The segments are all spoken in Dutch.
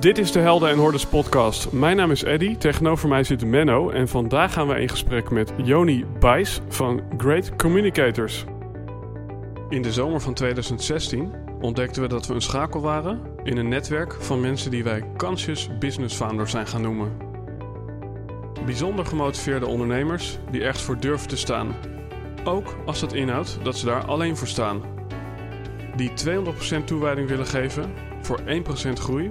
Dit is de Helden en Hordes podcast. Mijn naam is Eddy, tegenover mij zit Menno en vandaag gaan we in gesprek met Joni Bijs van Great Communicators. In de zomer van 2016 ontdekten we dat we een schakel waren in een netwerk van mensen die wij Conscious Business Founders zijn gaan noemen. Bijzonder gemotiveerde ondernemers die ergens voor durven te staan. Ook als dat inhoudt dat ze daar alleen voor staan. Die 200% toewijding willen geven voor 1% groei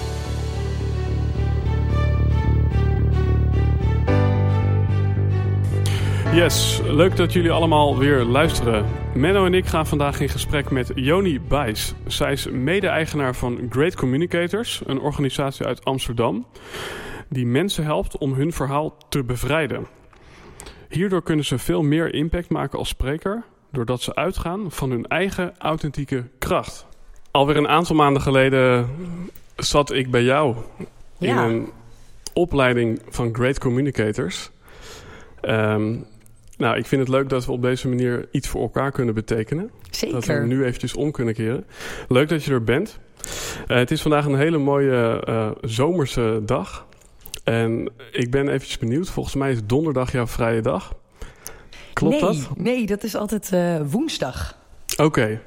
Yes, leuk dat jullie allemaal weer luisteren. Menno en ik gaan vandaag in gesprek met Joni Bijs. Zij is mede-eigenaar van Great Communicators, een organisatie uit Amsterdam die mensen helpt om hun verhaal te bevrijden. Hierdoor kunnen ze veel meer impact maken als spreker, doordat ze uitgaan van hun eigen authentieke kracht. Alweer een aantal maanden geleden zat ik bij jou in een opleiding van Great Communicators. Ehm, nou, ik vind het leuk dat we op deze manier iets voor elkaar kunnen betekenen. Dat we Zeker. nu eventjes om kunnen keren. Leuk dat je er bent. Eh, het is vandaag een hele mooie eh, zomerse dag. En ik ben eventjes benieuwd. Volgens mij is donderdag jouw vrije dag. Klopt nee, dat? Nee, dat is altijd eh, woensdag. Oké.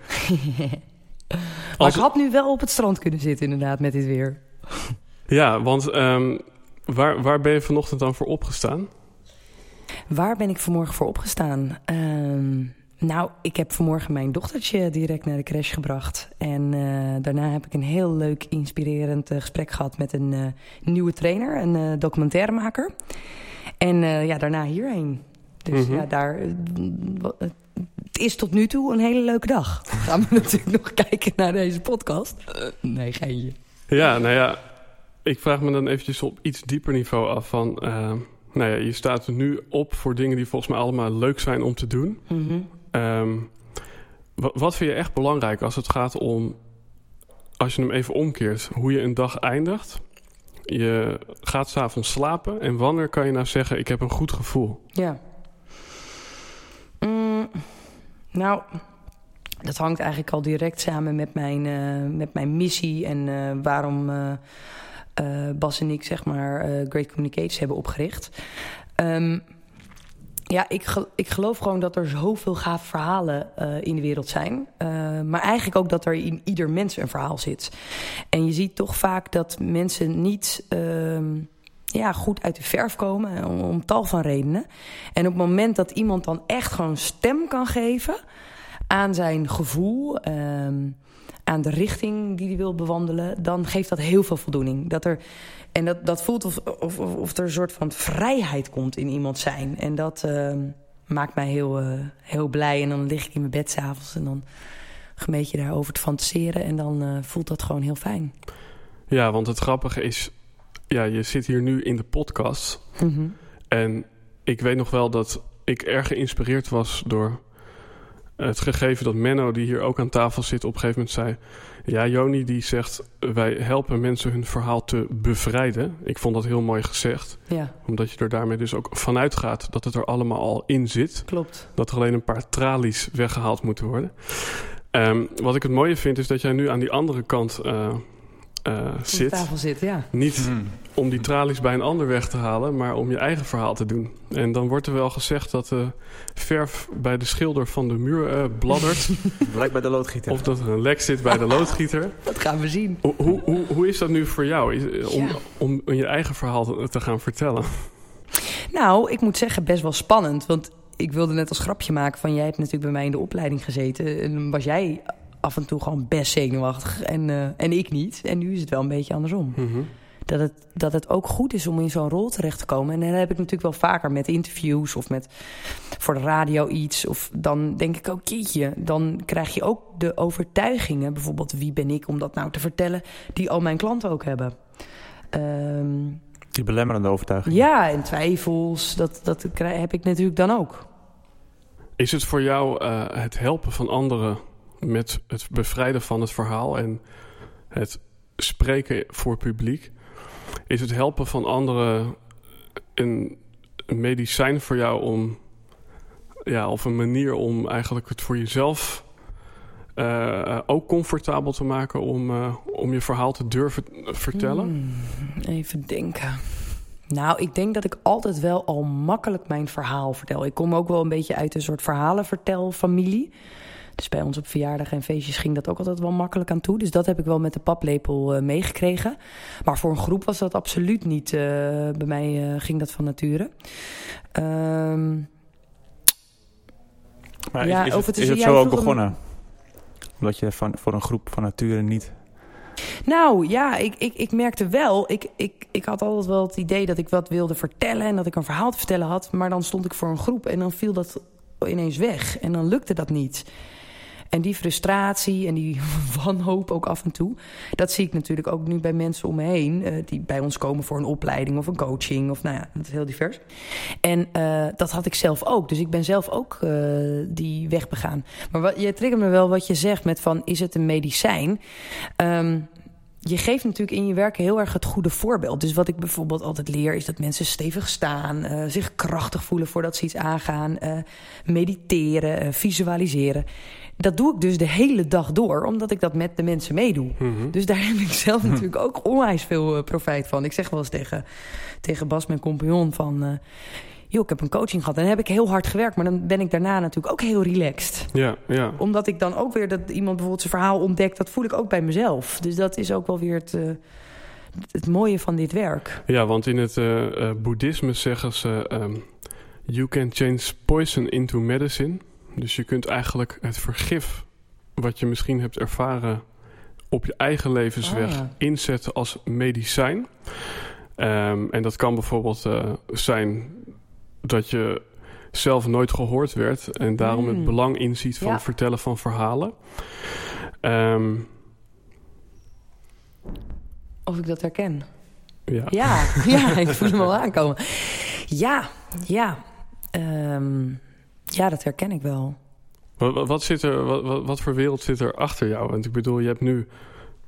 Maar Als- ik had nu wel op het strand kunnen zitten inderdaad met dit weer. Ja, want ehm, waar, waar ben je vanochtend dan voor opgestaan? Waar ben ik vanmorgen voor opgestaan? Ehm, nou, ik heb vanmorgen mijn dochtertje direct naar de crash gebracht. En eh, daarna heb ik een heel leuk, inspirerend eh, gesprek gehad met een eh, nieuwe trainer, een eh, documentairemaker. En eh, ja, daarna hierheen. Dus Mhm. ja, daar. het is tot nu toe een hele leuke dag. Gaan we natuurlijk nog kijken naar deze podcast. Nee, geintje. Ja, nou ja, ik vraag me dan eventjes op iets dieper niveau af van... nou ja, je staat nu op voor dingen die volgens mij allemaal leuk zijn om te doen. Mhm. Ehm, wa- wat vind je echt belangrijk als het gaat om, als je hem even omkeert, hoe je een dag eindigt? Je gaat s'avonds slapen en wanneer kan je nou zeggen: Ik heb een goed gevoel? Ja. Mm, nou, dat hangt eigenlijk al direct samen met mijn, eh, met mijn missie en eh, waarom eh, Bas en ik zeg maar eh, Great Communicators hebben opgericht. Ehm, ja, ik, ik geloof gewoon dat er zoveel gave verhalen eh, in de wereld zijn. Eh, maar eigenlijk ook dat er in ieder mens een verhaal zit. En je ziet toch vaak dat mensen niet ehm, ja, goed uit de verf komen, eh, om, om tal van redenen. En op het moment dat iemand dan echt gewoon stem kan geven aan zijn gevoel, ehm, aan de richting die hij wil bewandelen, dan geeft dat heel veel voldoening. Dat er, en dat, dat voelt of, of, of, of er een soort van vrijheid komt in iemand zijn. En dat ehm, maakt mij heel, eh, heel blij. En dan lig ik in mijn bed s'avonds en dan een beetje daarover te fantaseren. En dan eh, voelt dat gewoon heel fijn. Ja, want het grappige is, ja, je zit hier nu in de podcast. Mhm. En ik weet nog wel dat ik erg geïnspireerd was door het gegeven dat Menno, die hier ook aan tafel zit, op een gegeven moment zei: Ja, Joni die zegt: Wij helpen mensen hun verhaal te bevrijden. Ik vond dat heel mooi gezegd, Ja, omdat je er daarmee dus ook vanuit gaat dat het er allemaal al in zit. klopt. Dat er alleen een paar tralies weggehaald moeten worden. Ehm, wat ik het mooie vind, is dat jij nu aan die andere kant eh, eh, zit. tafel zit, ja. Niet om die tralies bij een ander weg te halen, maar om je eigen verhaal te doen. En dan wordt er wel gezegd dat de verf bij de schilder van de muur eh, bladdert. Blijkt bij de loodgieter. of dat er een lek zit bij de loodgieter. Dat gaan we zien. Hoe, hoe, hoe, hoe is dat nu voor jou is- eh, om, Ja. om je eigen verhaal te, te gaan vertellen? Nou, ik moet zeggen, best wel spannend. Want ik wilde net als grapje maken van... jij hebt natuurlijk bij mij in de opleiding gezeten... en was jij af en toe gewoon best zenuwachtig en, eh, en ik niet. En nu is het wel een beetje andersom. Mhm. Dat het, dat het ook goed is om in zo'n rol terecht te komen. En dat heb ik natuurlijk wel vaker met interviews... of met voor de radio iets. Of dan denk ik ook, jeetje... dan krijg je ook de overtuigingen... bijvoorbeeld wie ben ik om dat nou te vertellen... die al mijn klanten ook hebben. Ehm, Die belemmerende overtuiging. Ja, en twijfels, dat, dat heb ik natuurlijk dan ook. Is het voor jou uh, het helpen van anderen met het bevrijden van het verhaal en het spreken voor publiek? Is het helpen van anderen een medicijn voor jou om, ja, of een manier om eigenlijk het voor jezelf uh, ook comfortabel te maken om, uh, om je verhaal te durven vertellen? Hmm, even denken. Nou, ik denk dat ik altijd wel al makkelijk mijn verhaal vertel. Ik kom ook wel een beetje uit een soort verhalenvertelfamilie. Dus bij ons op verjaardag en feestjes ging dat ook altijd wel makkelijk aan toe. Dus dat heb ik wel met de paplepel uh, meegekregen. Maar voor een groep was dat absoluut niet. Uh, bij mij uh, ging dat van nature. Um, maar ja, is, is, het, is het zo ook begonnen? Een... Omdat je van, voor een groep van nature niet nou ja, ik, ik, ik merkte wel, ik, ik, ik had altijd wel het idee dat ik wat wilde vertellen en dat ik een verhaal te vertellen had. Maar dan stond ik voor een groep en dan viel dat ineens weg en dan lukte dat niet. En die frustratie en die wanhoop ook af en toe... dat zie ik natuurlijk ook nu bij mensen om me heen... Uh, die bij ons komen voor een opleiding of een coaching. Of nou ja, dat is heel divers. En uh, dat had ik zelf ook. Dus ik ben zelf ook uh, die weg begaan. Maar wat, je triggert me wel wat je zegt met van... is het een medicijn? Um, je geeft natuurlijk in je werk heel erg het goede voorbeeld. Dus wat ik bijvoorbeeld altijd leer is dat mensen stevig staan, zich krachtig voelen voordat ze iets aangaan, mediteren, visualiseren. Dat doe ik dus de hele dag door, omdat ik dat met de mensen meedoe. Mm -hmm. Dus daar heb ik zelf mm -hmm. natuurlijk ook onwijs veel profijt van. Ik zeg wel eens tegen, tegen Bas, mijn compagnon, van joh, ik heb een coaching gehad. En dan heb ik heel hard gewerkt. Maar dan ben ik daarna natuurlijk ook heel relaxed. Ja, ja. Omdat ik dan ook weer dat iemand bijvoorbeeld zijn verhaal ontdekt. Dat voel ik ook bij mezelf. Dus dat is ook wel weer het, uh, het mooie van dit werk. Ja, want in het boeddhisme zeggen ze... Um, you can change poison into medicine. Dus je kunt eigenlijk het vergif wat je misschien hebt ervaren... op je eigen levensweg ah. inzetten als medicijn. Um, en dat kan bijvoorbeeld zijn dat je zelf nooit gehoord werd en daarom mm. het belang inziet van ja. het vertellen van verhalen. Um, of ik dat herken? Ja. Ja, ja ik voel hem al aankomen. Ja, ja. Um, ja, dat herken ik wel. Wat, wat zit er, wat, wat, voor wereld zit er achter jou? Want ik bedoel, je hebt nu,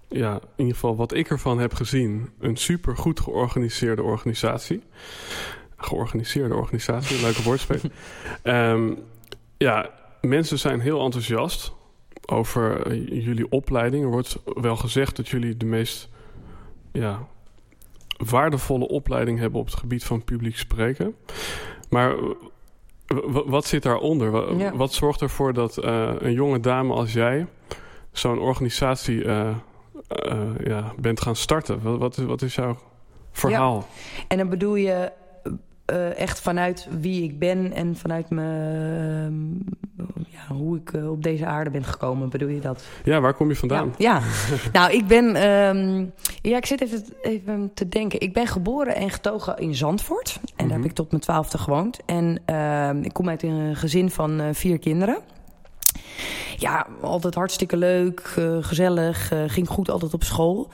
ja, in ieder geval wat ik ervan heb gezien, een super goed georganiseerde organisatie georganiseerde organisatie, leuke woordspeling. um, ja, mensen zijn heel enthousiast over uh, jullie opleiding. Er wordt wel gezegd dat jullie de meest ja, waardevolle opleiding hebben op het gebied van publiek spreken. Maar wat zit daaronder? Ja. Wat zorgt ervoor dat uh, een jonge dame als jij zo'n organisatie uh, ja, bent gaan starten? Wat, wat, is, wat is jouw verhaal? Ja. En dan bedoel je uh, echt vanuit wie ik ben en vanuit me, uh, ja, hoe ik uh, op deze aarde ben gekomen, bedoel je dat? Ja, waar kom je vandaan? Ja, ja. nou, ik ben, um, ja, ik zit even, even te denken. Ik ben geboren en getogen in Zandvoort. En mm -hmm. daar heb mhm. ik tot mijn twaalfde gewoond. En ehm, ik kom uit een gezin van vier kinderen ja, altijd hartstikke leuk, uh, gezellig, uh, ging goed altijd op school.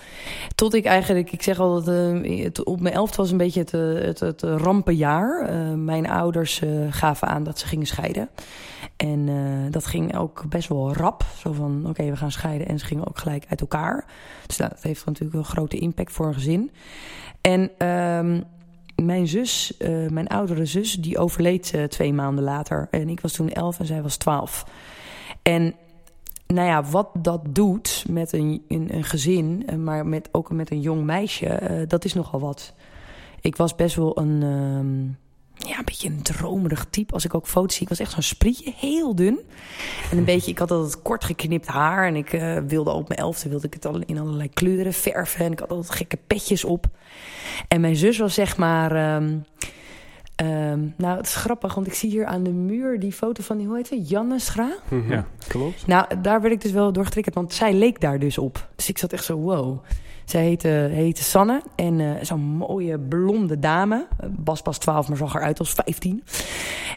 Tot ik eigenlijk, ik zeg altijd, uh, het, op mijn elfde was een beetje het, het, het rampenjaar. mijn ouders gaven aan dat ze gingen scheiden. En dat ging ook best wel rap. Zo van, oké, we gaan scheiden. En ze gingen ook gelijk uit elkaar. Dus nou, dat heeft natuurlijk een grote impact voor een gezin. En... Um, mijn zus, mijn oudere zus, die overleed twee maanden later. En ik was toen elf en zij was twaalf. En nou ja, wat dat doet met een, een, een gezin, eh, maar met, ook met een jong meisje, uh, dat is nogal wat. Ik was best wel een, um, ja, een beetje een dromerig type. Als ik ook foto's zie, ik was echt zo'n sprietje, heel dun. En een beetje, ik had altijd kort geknipt haar. En ik uh, wilde op mijn elfde, wilde ik het al in allerlei kleuren verven. En ik had altijd gekke petjes op. En mijn zus was zeg maar... Um, Um, nou, het is grappig, want ik zie hier aan de muur die foto van die, hoe heet ze? Janne Schra? Mm -hmm. Ja, klopt. Nou, daar werd ik dus wel door getriggerd, want zij leek daar dus op. Dus ik zat echt zo, wow. Zij heette, heette Sanne en uh, zo'n mooie blonde dame. Bas pas 12, maar zag eruit als 15.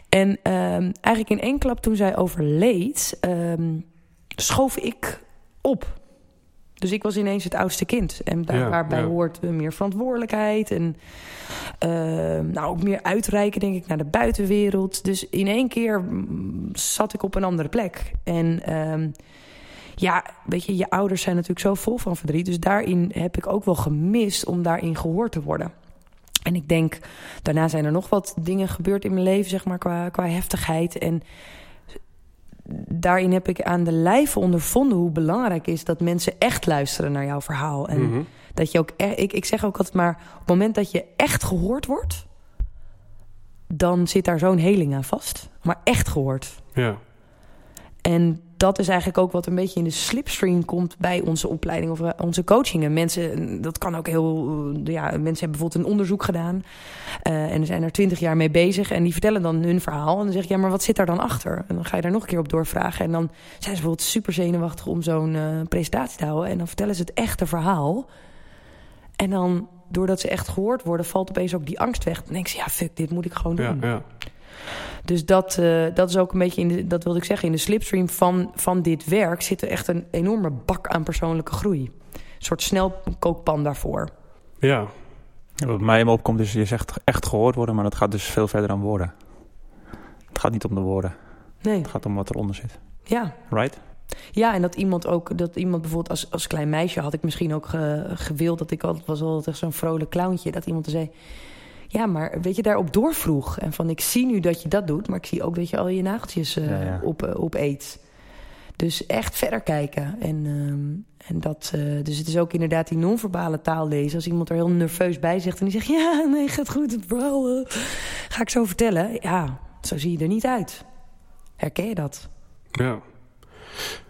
En um, eigenlijk in één klap toen zij overleed, um, schoof ik op. Dus ik was ineens het oudste kind. En daar, waarbij hoort meer verantwoordelijkheid. En uh, nou, ook meer uitreiken, denk ik, naar de buitenwereld. Dus in één keer mm, zat ik op een andere plek. En uh, ja, weet je, je ouders zijn natuurlijk zo vol van verdriet. Dus daarin heb ik ook wel gemist om daarin gehoord te worden. En ik denk, daarna zijn er nog wat dingen gebeurd in mijn leven, zeg maar, qua, qua heftigheid. En daarin heb ik aan de lijve ondervonden hoe belangrijk is dat mensen echt luisteren naar jouw verhaal. En mhm. dat je ook, e-, ik, ik zeg ook altijd maar, op het moment dat je echt gehoord wordt, dan zit daar zo'n heling aan vast. Maar echt gehoord. Ja. En dat is eigenlijk ook wat een beetje in de slipstream komt bij onze opleiding of eh, onze coachingen. Mensen, dat kan ook heel. Eh, ja, mensen hebben bijvoorbeeld een onderzoek gedaan. Uh, en zijn er twintig jaar mee bezig. En die vertellen dan hun verhaal. En dan zeg je, ja, maar wat zit daar dan achter? En dan ga je daar nog een keer op doorvragen. En dan zijn ze bijvoorbeeld super zenuwachtig om zo'n uh, presentatie te houden. En dan vertellen ze het echte verhaal. En dan, doordat ze echt gehoord worden, valt opeens ook die angst weg. Dan denk ze, ja, fuck, dit moet ik gewoon doen. Ja, ja. Dus dat, uh, dat is ook een beetje, in de, dat wilde ik zeggen, in de slipstream van, van dit werk zit er echt een enorme bak aan persoonlijke groei. Een soort snelkookpan daarvoor. Ja. Wat mij in opkomt is, je zegt echt gehoord worden, maar dat gaat dus veel verder dan woorden. Het gaat niet om de woorden. Nee. Het gaat om wat eronder zit. Ja. Right? Ja, en dat iemand ook, dat iemand bijvoorbeeld als, als klein meisje had ik misschien ook gewild dat ik altijd was altijd zo'n vrolijk clowntje. Dat iemand zei: ja, maar weet je, daarop doorvroeg. En van, ik zie nu dat je dat doet... maar ik zie ook dat je al je nageltjes uh, Op, uh, op eet. Dus echt verder kijken. En, uh, en dat, uh, dus het is ook inderdaad die non-verbale taal lezen. Als iemand er heel nerveus bij zegt en die zegt... ja, nee, gaat goed, het verhaal ga ik zo vertellen. Ja, zo zie je er niet uit. Herken je dat? Ja.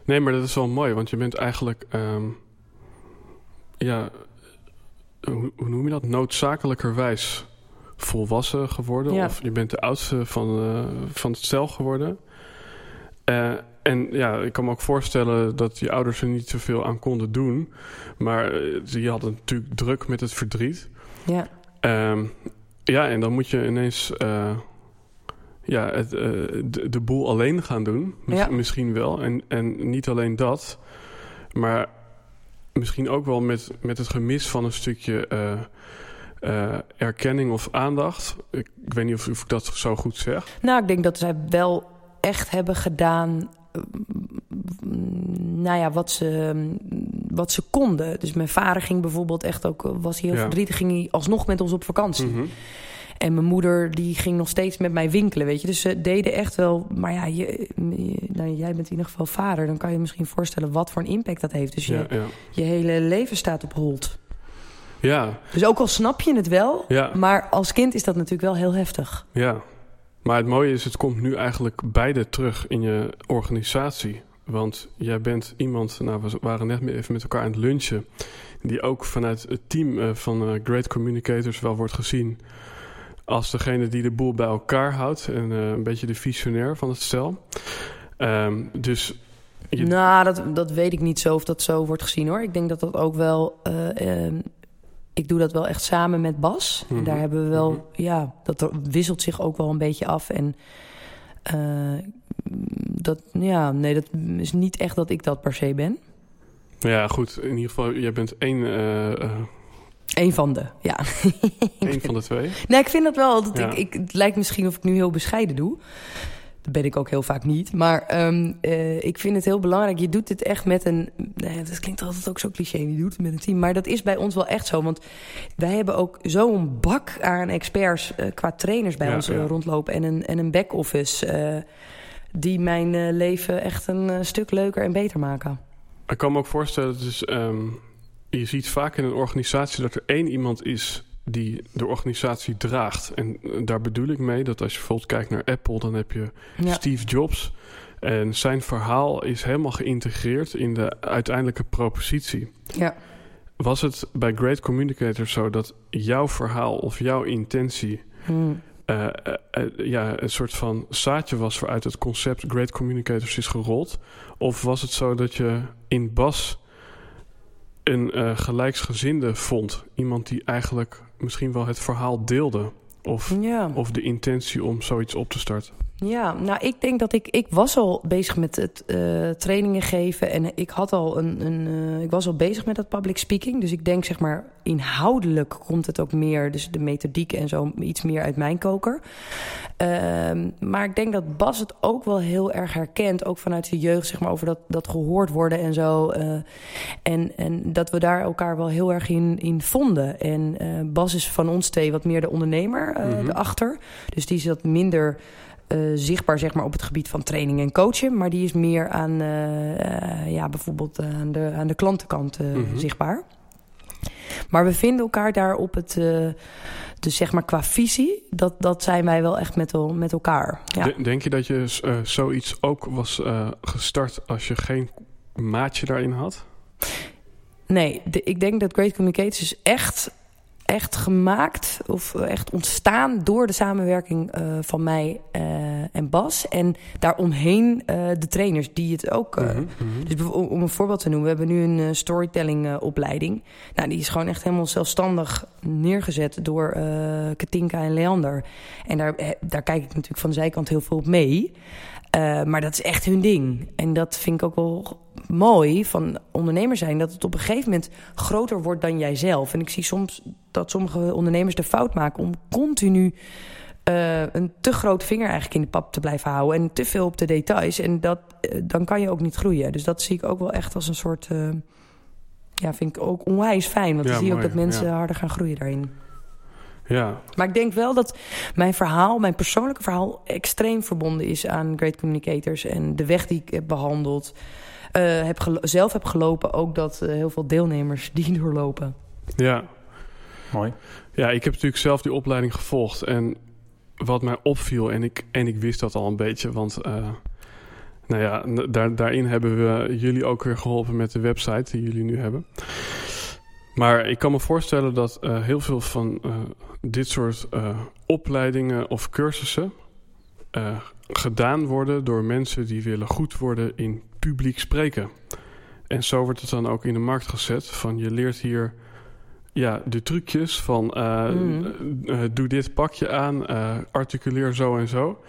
Nee, maar dat is wel mooi, want je bent eigenlijk... Um, ja, hoe, hoe noem je dat? Noodzakelijkerwijs volwassen geworden. Of je bent de oudste van, uh, van het stel geworden. Uh, en ja, ik kan me ook voorstellen dat je ouders er niet zoveel aan konden doen. Maar uh, je hadden natuurlijk druk met het verdriet. Ja. Um, ja, en dan moet je ineens ja, het, de, de, boel alleen gaan doen. ja. Misschien wel. En, en niet alleen dat. Maar misschien ook wel met, met het gemis van een stukje uh, erkenning of aandacht. Ik, ik weet niet of, of, ik dat zo goed zeg. Nou, ik denk dat zij wel echt hebben gedaan. Mm, nou ja, wat ze, wat ze konden. Dus mijn vader ging bijvoorbeeld echt ook, was heel verdrietig, ging hij alsnog met ons op vakantie. Mhm. En mijn moeder die ging nog steeds met mij winkelen, weet je. Dus ze deden echt wel... Maar ja, je, nou, jij bent in ieder geval vader. Dan kan je misschien voorstellen wat voor een impact dat heeft. Dus je, je hele leven staat op hold. Ja. Dus ook al snap je het wel, ja. maar als kind is dat natuurlijk wel heel heftig. Ja, maar het mooie is, het komt nu eigenlijk beide terug in je organisatie. Want jij bent iemand, nou we waren net even met elkaar aan het lunchen... die ook vanuit het team eh, van uh, Great Communicators wel wordt gezien... als degene die de boel bij elkaar houdt en uh, een beetje de visionair van het stel. Um, dus Nou, dat, dat weet ik niet zo of dat zo wordt gezien hoor. Ik denk dat dat ook wel uh, ik doe dat wel echt samen met Bas. Mm Daar hebben we wel, mhm. ja, dat wisselt zich ook wel een beetje af. En uh, dat, ja, nee, dat is niet echt dat ik dat per se ben. Ja, goed. In ieder geval, jij bent één. Uh, Eén van de, ja. Eén van de twee? Nee, ik vind dat wel. Dat ik, ik, het lijkt misschien of ik nu heel bescheiden doe. Dat ben ik ook heel vaak niet. Maar um, uh, ik vind het heel belangrijk. Je doet dit echt met een... Nou dat klinkt altijd ook zo cliché. Je doet het met een team. Maar dat is bij ons wel echt zo. Want wij hebben ook zo'n bak aan experts... Uh, qua trainers bij ja, ons ja. rondlopen. En een, en een back-office... Uh, die mijn leven echt een stuk leuker en beter maken. Ik kan me ook voorstellen... Dus, um, je ziet vaak in een organisatie dat er één iemand is die de organisatie draagt. En eh, daar bedoel ik mee dat als je bijvoorbeeld kijkt naar Apple, dan heb je Steve Jobs. En zijn verhaal is helemaal geïntegreerd in de uiteindelijke propositie. Ja. Was het bij Great Communicators zo dat jouw verhaal of jouw intentie hmm. uh, uh, uh, ja, een soort van zaadje was waaruit het concept Great Communicators is gerold? Of was het zo dat je in Bas een gelijksgezinde vond? Iemand die eigenlijk misschien wel het verhaal deelde. Of, ja. of de intentie om zoiets op te starten. Ja, nou, ik denk dat ik... Ik was al bezig met het uh, trainingen geven. En ik had al een... een uh, ik was al bezig met dat public speaking. Dus ik denk, zeg maar, inhoudelijk komt het ook meer... Dus de methodiek en zo iets meer uit mijn koker. Uh, maar ik denk dat Bas het ook wel heel erg herkent. Ook vanuit de jeugd, zeg maar, over dat, dat gehoord worden en zo. Uh, en, en dat we daar elkaar wel heel erg in, in vonden. En Bas is van ons twee wat meer de ondernemer mm -hmm. erachter. Dus die is wat minder... Uh, zichtbaar zeg maar, op het gebied van training en coachen. Maar die is meer aan, uh, uh, ja, bijvoorbeeld aan de, aan de klantenkant mm -hmm. zichtbaar. Maar we vinden elkaar daar op het, dus zeg maar qua visie, dat, dat zijn wij wel echt met, met elkaar. Ja. Denk je dat je zoiets ook was gestart als je geen maatje daarin had? Nee, de, ik denk dat Great Communicators echt echt gemaakt of echt ontstaan door de samenwerking uh, van mij uh, en Bas. En daaromheen uh, de trainers die het ook. Mm -hmm. Dus om een voorbeeld te noemen, we hebben nu een storytelling opleiding. Nou, die is gewoon echt helemaal zelfstandig neergezet door Katinka en Leander. En daar, daar kijk ik natuurlijk van de zijkant heel veel op mee. Uh, maar dat is echt hun ding. En dat vind ik ook wel mooi van ondernemer zijn. Dat het op een gegeven moment groter wordt dan jijzelf. En ik zie soms dat sommige ondernemers de fout maken om continu uh, een te groot vinger eigenlijk in de pap te blijven houden. En te veel op de details. En dat, uh, dan kan je ook niet groeien. Dus dat zie ik ook wel echt als een soort... ja, vind ik ook onwijs fijn. Want ja, dan zie je ook dat mensen ja. harder gaan groeien daarin. Ja. Maar ik denk wel dat mijn verhaal, mijn persoonlijke verhaal, extreem verbonden is aan Great Communicators. En de weg die ik heb behandeld, uh, heb zelf heb gelopen, ook dat uh, heel veel deelnemers die doorlopen. Ja. Mooi. Ja, ik heb natuurlijk zelf die opleiding gevolgd. En wat mij opviel, en ik, en ik wist dat al een beetje, want uh, nou ja, daar, daarin hebben we jullie ook weer geholpen met de website die jullie nu hebben. Maar ik kan me voorstellen dat uh, heel veel van uh, dit soort uh, opleidingen of cursussen gedaan worden door mensen die willen goed worden in publiek spreken. En zo wordt het dan ook in de markt gezet van je leert hier ja, de trucjes van mm. doe dit pakje aan, articuleer zo en zo.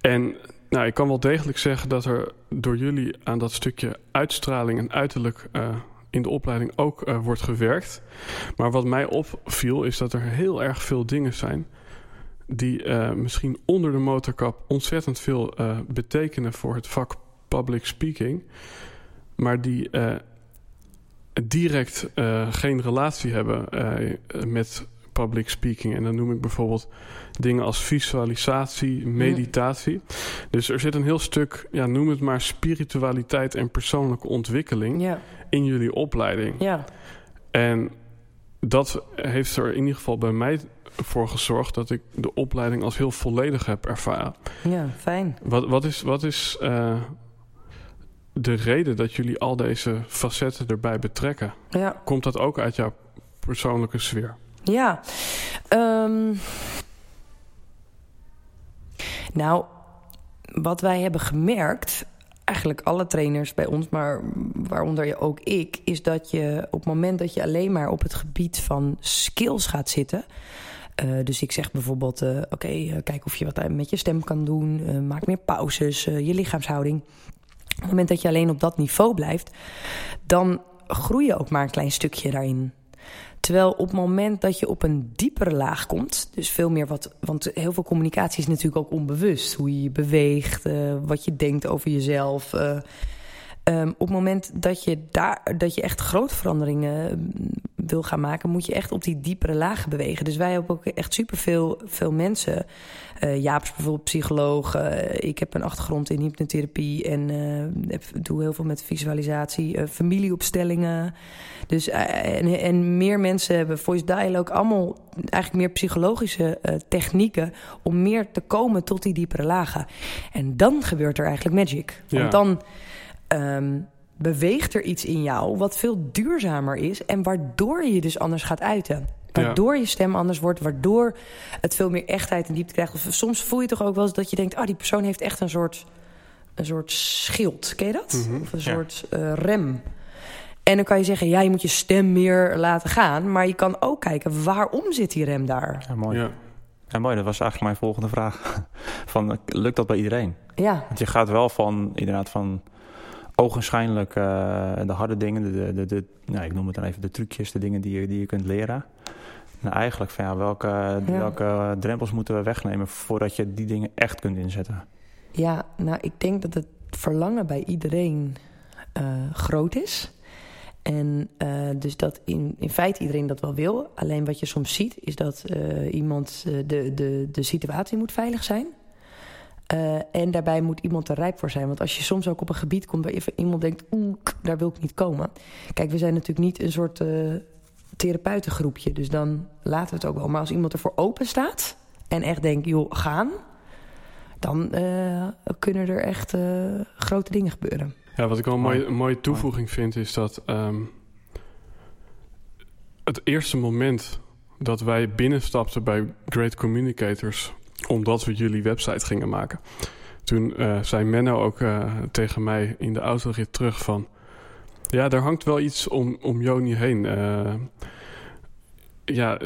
En nou, ik kan wel degelijk zeggen dat er door jullie aan dat stukje uitstraling en uiterlijk in de opleiding ook uh, wordt gewerkt. Maar wat mij opviel is dat er heel erg veel dingen zijn die uh, misschien onder de motorkap ontzettend veel uh, betekenen voor het vak public speaking, maar die direct geen relatie hebben met public speaking. En dan noem ik bijvoorbeeld dingen als visualisatie, meditatie. Ja. Dus er zit een heel stuk, ja, noem het maar spiritualiteit en persoonlijke ontwikkeling ja. in jullie opleiding. Ja. En dat heeft er in ieder geval bij mij voor gezorgd dat ik de opleiding als heel volledig heb ervaren. Ja, fijn. Wat, wat is, wat is uh, de reden dat jullie al deze facetten erbij betrekken? Ja. Komt dat ook uit jouw persoonlijke sfeer? Ja. Um, nou, wat wij hebben gemerkt, eigenlijk alle trainers bij ons, maar waaronder ook ik, is dat je op het moment dat je alleen maar op het gebied van skills gaat zitten. Uh, dus ik zeg bijvoorbeeld, uh, oké, uh, kijk of je wat met je stem kan doen. maak meer pauzes, je lichaamshouding. Op het moment dat je alleen op dat niveau blijft, dan groei je ook maar een klein stukje daarin. Terwijl op het moment dat je op een diepere laag komt, dus veel meer wat, want heel veel communicatie is natuurlijk ook onbewust. Hoe je je beweegt, uh, wat je denkt over jezelf. Uh, um, op het moment dat je, daar, dat je echt grote veranderingen wil gaan maken, moet je echt op die diepere lagen bewegen. Dus wij hebben ook echt superveel veel mensen. Uh, Jaap is bijvoorbeeld psycholoog. Uh, ik heb een achtergrond in hypnotherapie en uh, doe heel veel met visualisatie, familieopstellingen. Dus en, en, meer mensen hebben voice dialogue, allemaal eigenlijk meer psychologische technieken om meer te komen tot die diepere lagen. En dan gebeurt er eigenlijk magic. Want ja. dan. Um, beweegt er iets in jou wat veel duurzamer is en waardoor je dus anders gaat uiten. Waardoor ja. je stem anders wordt, waardoor het veel meer echtheid en diepte krijgt. Of soms voel je toch ook wel eens dat je denkt: ah, oh, die persoon heeft echt een soort, een soort schild. Ken je dat? Mm -hmm. Of een ja. soort uh, rem. En dan kan je zeggen: ja, je moet je stem meer laten gaan. Maar je kan ook kijken waarom zit die rem daar. Ja, mooi. Ja. Ja, mooi. Dat was eigenlijk mijn volgende vraag. Van, lukt dat bij iedereen? Ja, Want je gaat wel van, inderdaad, van ogenschijnlijk eh, de harde dingen, de, de, de, nou, ik noem het dan even de trucjes, de dingen die je, die je kunt leren. Nou, eigenlijk van ja, welke, welke drempels moeten we wegnemen voordat je die dingen echt kunt inzetten? ja, nou ik denk dat het verlangen bij iedereen eh, groot is. En eh, dus dat in, in feite iedereen dat wel wil. Alleen wat je soms ziet is dat iemand de, de, de situatie moet veilig zijn. Eh, en daarbij moet iemand er rijp voor zijn. Want als je soms ook op een gebied komt waar iemand denkt, oeh, daar wil ik niet komen. Kijk, we zijn natuurlijk niet een soort eh, therapeutengroepje. Dus dan laten we het ook wel. Maar als iemand ervoor open staat en echt denkt, joh, gaan. Dan eh, kunnen er echt eh, grote dingen gebeuren. Ja, wat ik wel een Mooi. mooie, een mooie toevoeging vind is dat ehm, het eerste moment dat wij binnenstapten bij Great Communicators, omdat we jullie website gingen maken, toen eh, zei Menno ook eh, tegen mij in de autorit terug van, ja, daar hangt wel iets om, om Joni heen. Eh, ja,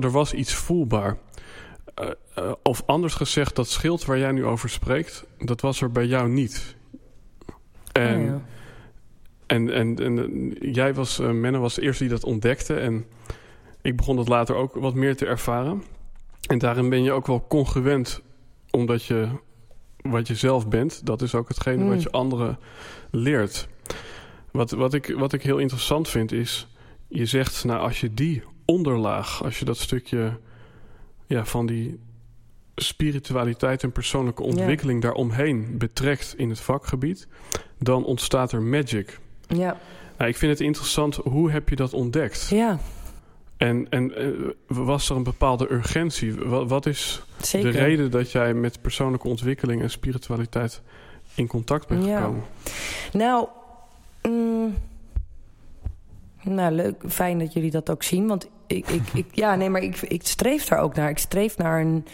er was iets voelbaar. Of anders gezegd, dat schild waar jij nu over spreekt, dat was er bij jou niet. En, Oh, ja. en, en, en jij was, Menno was de eerste die dat ontdekte. En ik begon dat later ook wat meer te ervaren. En daarin ben je ook wel congruent, omdat je wat je zelf bent, dat is ook hetgene Mm. wat je anderen leert. Wat, wat, ik, wat ik heel interessant vind is, je zegt, nou als je die onderlaag, als je dat stukje ja, van die spiritualiteit en persoonlijke ontwikkeling daaromheen betrekt in het vakgebied, dan ontstaat er magic. Ja, Nou, ik vind het interessant, hoe heb je dat ontdekt? ja En, en eh, was er een bepaalde urgentie? Wat, wat is zeker. de reden dat jij met persoonlijke ontwikkeling en spiritualiteit in contact bent Ja. gekomen? Nou, mm, nou, leuk. Fijn dat jullie dat ook zien. Want ik, ik, ik, ja, nee, maar ik, ik streef daar ook naar. Ik streef naar een,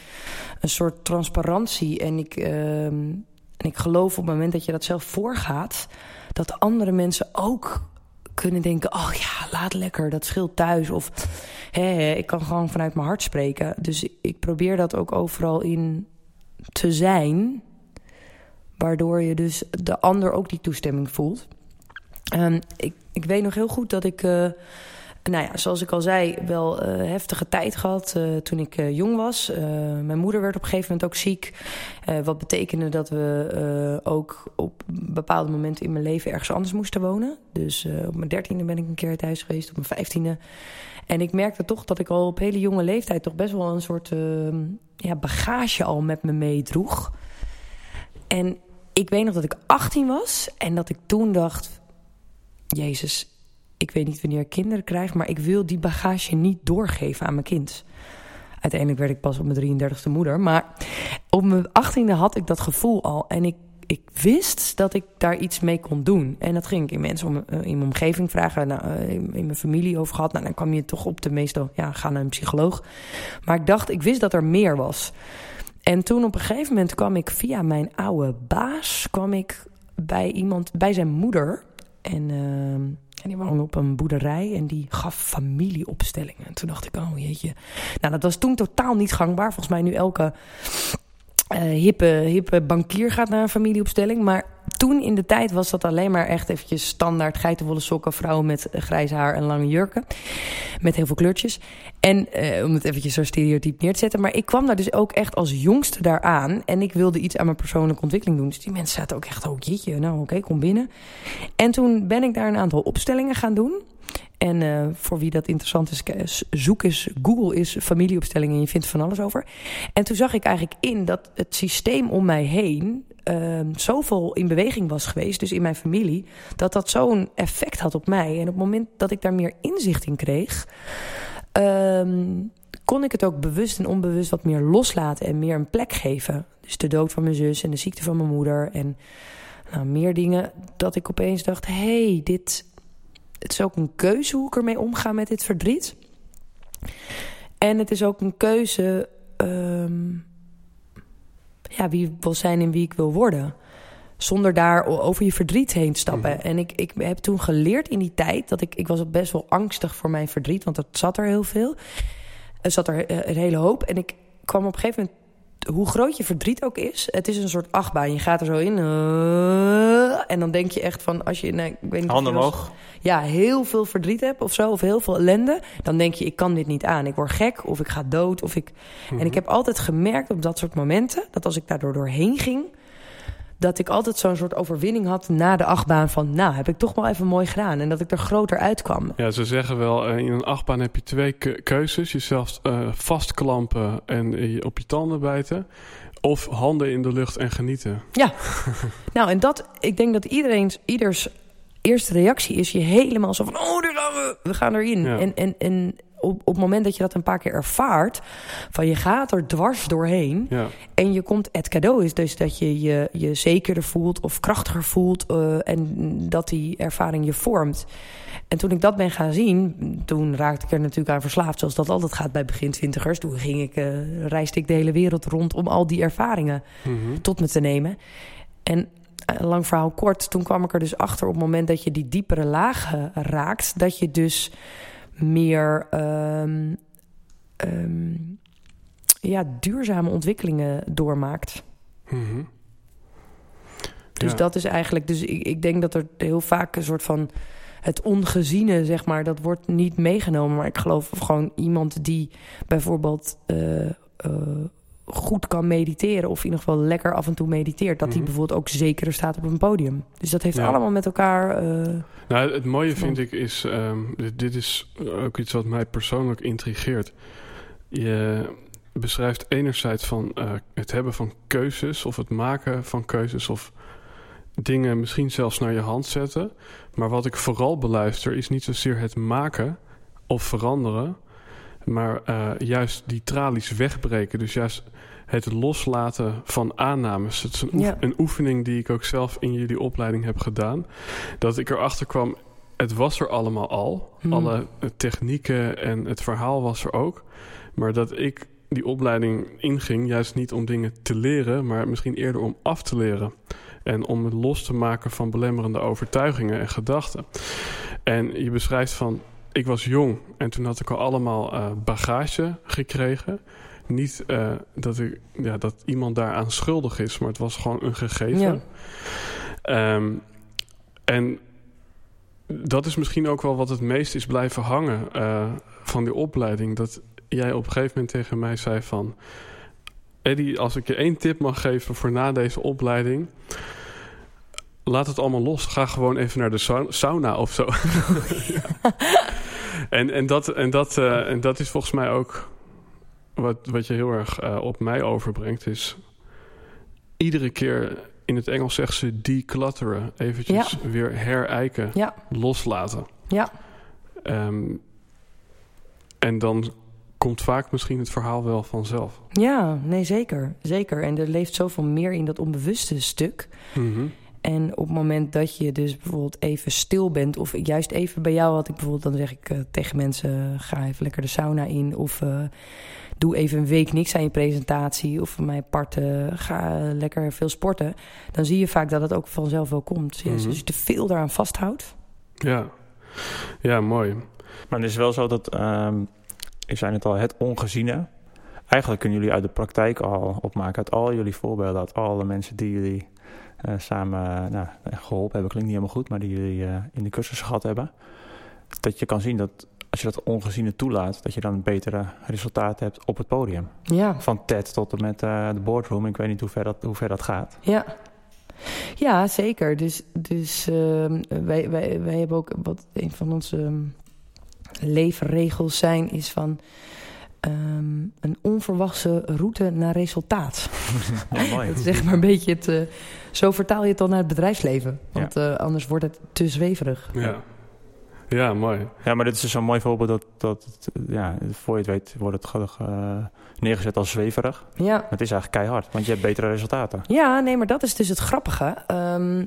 een soort transparantie. En ik, ehm, en ik geloof op het moment dat je dat zelf voorgaat, dat andere mensen ook kunnen denken: oh ja, laat lekker, dat scheelt thuis. Of hé, ik kan gewoon vanuit mijn hart spreken. Dus ik probeer dat ook overal in te zijn. Waardoor je dus de ander ook die toestemming voelt. Ehm, ik, ik weet nog heel goed dat ik, eh, nou ja, zoals ik al zei, wel eh, heftige tijd gehad eh, toen ik eh, jong was. Mijn moeder werd op een gegeven moment ook ziek. Wat betekende dat we ook op bepaalde momenten in mijn leven ergens anders moesten wonen. Dus op mijn dertiende ben ik een keer thuis geweest, op mijn vijftiende. En ik merkte toch dat ik al op hele jonge leeftijd toch best wel een soort eh, ja, bagage al met me meedroeg. En ik weet nog dat ik 18 was en dat ik toen dacht: Jezus, ik weet niet wanneer ik kinderen krijg, maar ik wil die bagage niet doorgeven aan mijn kind. Uiteindelijk werd ik pas op mijn 33ste moeder, maar op mijn 18e had ik dat gevoel al en ik, ik wist dat ik daar iets mee kon doen. En dat ging ik in mensen om, eh, in mijn omgeving vragen, nou, eh, in, mijn familie over gehad. Nou, dan kwam je toch op de meestal, ja, ga naar een psycholoog. Maar ik dacht, ik wist dat er meer was. En toen op een gegeven moment kwam ik via mijn oude baas... kwam ik bij iemand, bij zijn moeder. En, eh, en die woonde op een boerderij en die gaf familieopstellingen. En toen dacht ik, oh jeetje. Nou, dat was toen totaal niet gangbaar. Volgens mij nu elke eh, hippe, hippe bankier gaat naar een familieopstelling. Maar toen in de tijd was dat alleen maar echt eventjes standaard geitenwolle sokken... vrouwen met grijs haar en lange jurken. Met heel veel kleurtjes. En eh, om het eventjes zo stereotyp neer te zetten. Maar ik kwam daar dus ook echt als jongste daaraan. En ik wilde iets aan mijn persoonlijke ontwikkeling doen. Dus die mensen zaten ook echt, oh jeetje, nou oké, kom binnen. En toen ben ik daar een aantal opstellingen gaan doen. En eh, voor wie dat interessant is, zoek eens, Google is familieopstellingen en je vindt van alles over. En toen zag ik eigenlijk in dat het systeem om mij heen eh, zoveel in beweging was geweest, dus in mijn familie, dat dat zo'n effect had op mij. En op het moment dat ik daar meer inzicht in kreeg, ehm, kon ik het ook bewust en onbewust wat meer loslaten en meer een plek geven. Dus de dood van mijn zus en de ziekte van mijn moeder en nou, meer dingen dat ik opeens dacht, hé, hey, dit, het is ook een keuze hoe ik ermee omga met dit verdriet. En het is ook een keuze ehm, ja, wie ik wil zijn en wie ik wil worden. Zonder daar over je verdriet heen te stappen. Mhm. En ik, ik heb toen geleerd in die tijd dat ik... Ik was best wel angstig voor mijn verdriet, want dat zat er heel veel. Er zat er eh, een hele hoop. En ik kwam op een gegeven moment hoe groot je verdriet ook is, het is een soort achtbaan. Je gaat er zo in. eh, en dan denk je echt van als je. Nee, ik weet niet Handen omhoog. Ja, heel veel verdriet hebt of zo, of heel veel ellende. Dan denk je, ik kan dit niet aan. Ik word gek of ik ga dood. Of ik... Mhm. En ik heb altijd gemerkt op dat soort momenten, dat als ik daardoor doorheen ging, dat ik altijd zo'n soort overwinning had na de achtbaan van, nou, heb ik toch wel even mooi gedaan. En dat ik er groter uitkwam. Ja, ze zeggen wel, eh, in een achtbaan heb je twee ke- keuzes. Jezelf eh, vastklampen en eh, je op je tanden bijten. Of handen in de lucht en genieten. Nou, en dat, ik denk dat iedereen's, ieders eerste reactie is je helemaal zo van, oh, daar gaan we, we gaan erin. Ja. En, en, en op, op het moment dat je dat een paar keer ervaart, van je gaat er dwars doorheen. Ja, En je komt, het cadeau is dus dat je je, je zekerder voelt of krachtiger voelt. eh, en dat die ervaring je vormt. En toen ik dat ben gaan zien, toen raakte ik er natuurlijk aan verslaafd. Zoals dat altijd gaat bij begin twintigers. Toen ging ik, eh, reisde ik de hele wereld rond om al die ervaringen Mhm. tot me te nemen. En eh, lang verhaal kort, toen kwam ik er dus achter op het moment dat je die diepere lagen raakt, dat je dus meer ehm, ehm, ja, duurzame ontwikkelingen doormaakt. Mhm. Dus Ja. dat is eigenlijk, dus ik, ik denk dat er heel vaak een soort van het ongeziene, zeg maar, dat wordt niet meegenomen. Maar ik geloof gewoon iemand die bijvoorbeeld eh, eh, goed kan mediteren, of in ieder geval lekker af en toe mediteert, dat Mhm. die bijvoorbeeld ook zekerder staat op een podium. Dus dat heeft Ja. allemaal met elkaar. eh, Nou, het mooie vind ik is, ehm, dit, dit is ook iets wat mij persoonlijk intrigeert. Je beschrijft enerzijds van eh, het hebben van keuzes of het maken van keuzes of dingen misschien zelfs naar je hand zetten. Maar wat ik vooral beluister is niet zozeer het maken of veranderen, maar eh, juist die tralies wegbreken. Dus juist het loslaten van aannames. Het is een, oef- Ja. een oefening die ik ook zelf in jullie opleiding heb gedaan. Dat ik erachter kwam, het was er allemaal al. Hmm. Alle eh, technieken en het verhaal was er ook. Maar dat ik die opleiding inging, juist niet om dingen te leren, maar misschien eerder om af te leren. En om het los te maken van belemmerende overtuigingen en gedachten. En je beschrijft van, ik was jong en toen had ik al allemaal eh, bagage gekregen. Niet eh, dat, ik, ja, dat iemand daaraan schuldig is, maar het was gewoon een gegeven. Ja. Ehm, en dat is misschien ook wel wat het meest is blijven hangen eh, van die opleiding. Dat jij op een gegeven moment tegen mij zei van... Eddie, als ik je één tip mag geven voor na deze opleiding... Laat het allemaal los. Ga gewoon even naar de sau- sauna of zo. Ja. En, en, dat, en, dat, eh, en dat is volgens mij ook wat, wat je heel erg eh, op mij overbrengt. Is iedere keer, in het Engels zegt ze declutteren. Eventjes weer herijken, Ja. loslaten. Ja. Ehm, en dan komt vaak misschien het verhaal wel vanzelf. ja, nee, zeker. Zeker. En er leeft zoveel meer in dat onbewuste stuk. Mhm. En op het moment dat je dus bijvoorbeeld even stil bent, of juist even bij jou had ik bijvoorbeeld, dan zeg ik eh, tegen mensen: ga even lekker de sauna in. Of eh, doe even een week niks aan je presentatie. Of voor mij apart, eh, ga eh, lekker veel sporten. Dan zie je vaak dat het ook vanzelf wel komt. Ja, dus Mhm. Als je te veel daaraan vasthoudt. Ja. ja, mooi. Maar het is wel zo dat, ehm ik zei het al, het ongeziene. Eigenlijk kunnen jullie uit de praktijk al opmaken, uit al jullie voorbeelden, uit alle mensen die jullie eh, samen eh, nou, geholpen hebben, klinkt niet helemaal goed, maar die jullie eh, in de cursus gehad hebben. Dat je kan zien dat als je dat ongeziene toelaat, dat je dan betere resultaten hebt op het podium. Ja, Van TED tot en met eh, de boardroom. Ik weet niet hoe ver dat, hoe ver dat gaat. ja. Ja, zeker. Dus, dus ehm, wij, wij, wij hebben ook wat een van onze ehm, leefregels zijn, is van ehm, een onverwachte route naar resultaat. Ja, mooi. Dat is zeg maar een beetje het. eh, zo vertaal je het dan naar het bedrijfsleven. Want eh, anders wordt het te zweverig. Ja. Ja, mooi. Ja, maar dit is dus zo'n mooi voorbeeld dat, dat ja, voor je het weet wordt het ge- neergezet als zweverig. Ja. Maar het is eigenlijk keihard, want je hebt betere resultaten. ja, nee, maar dat is dus het grappige. Ehm,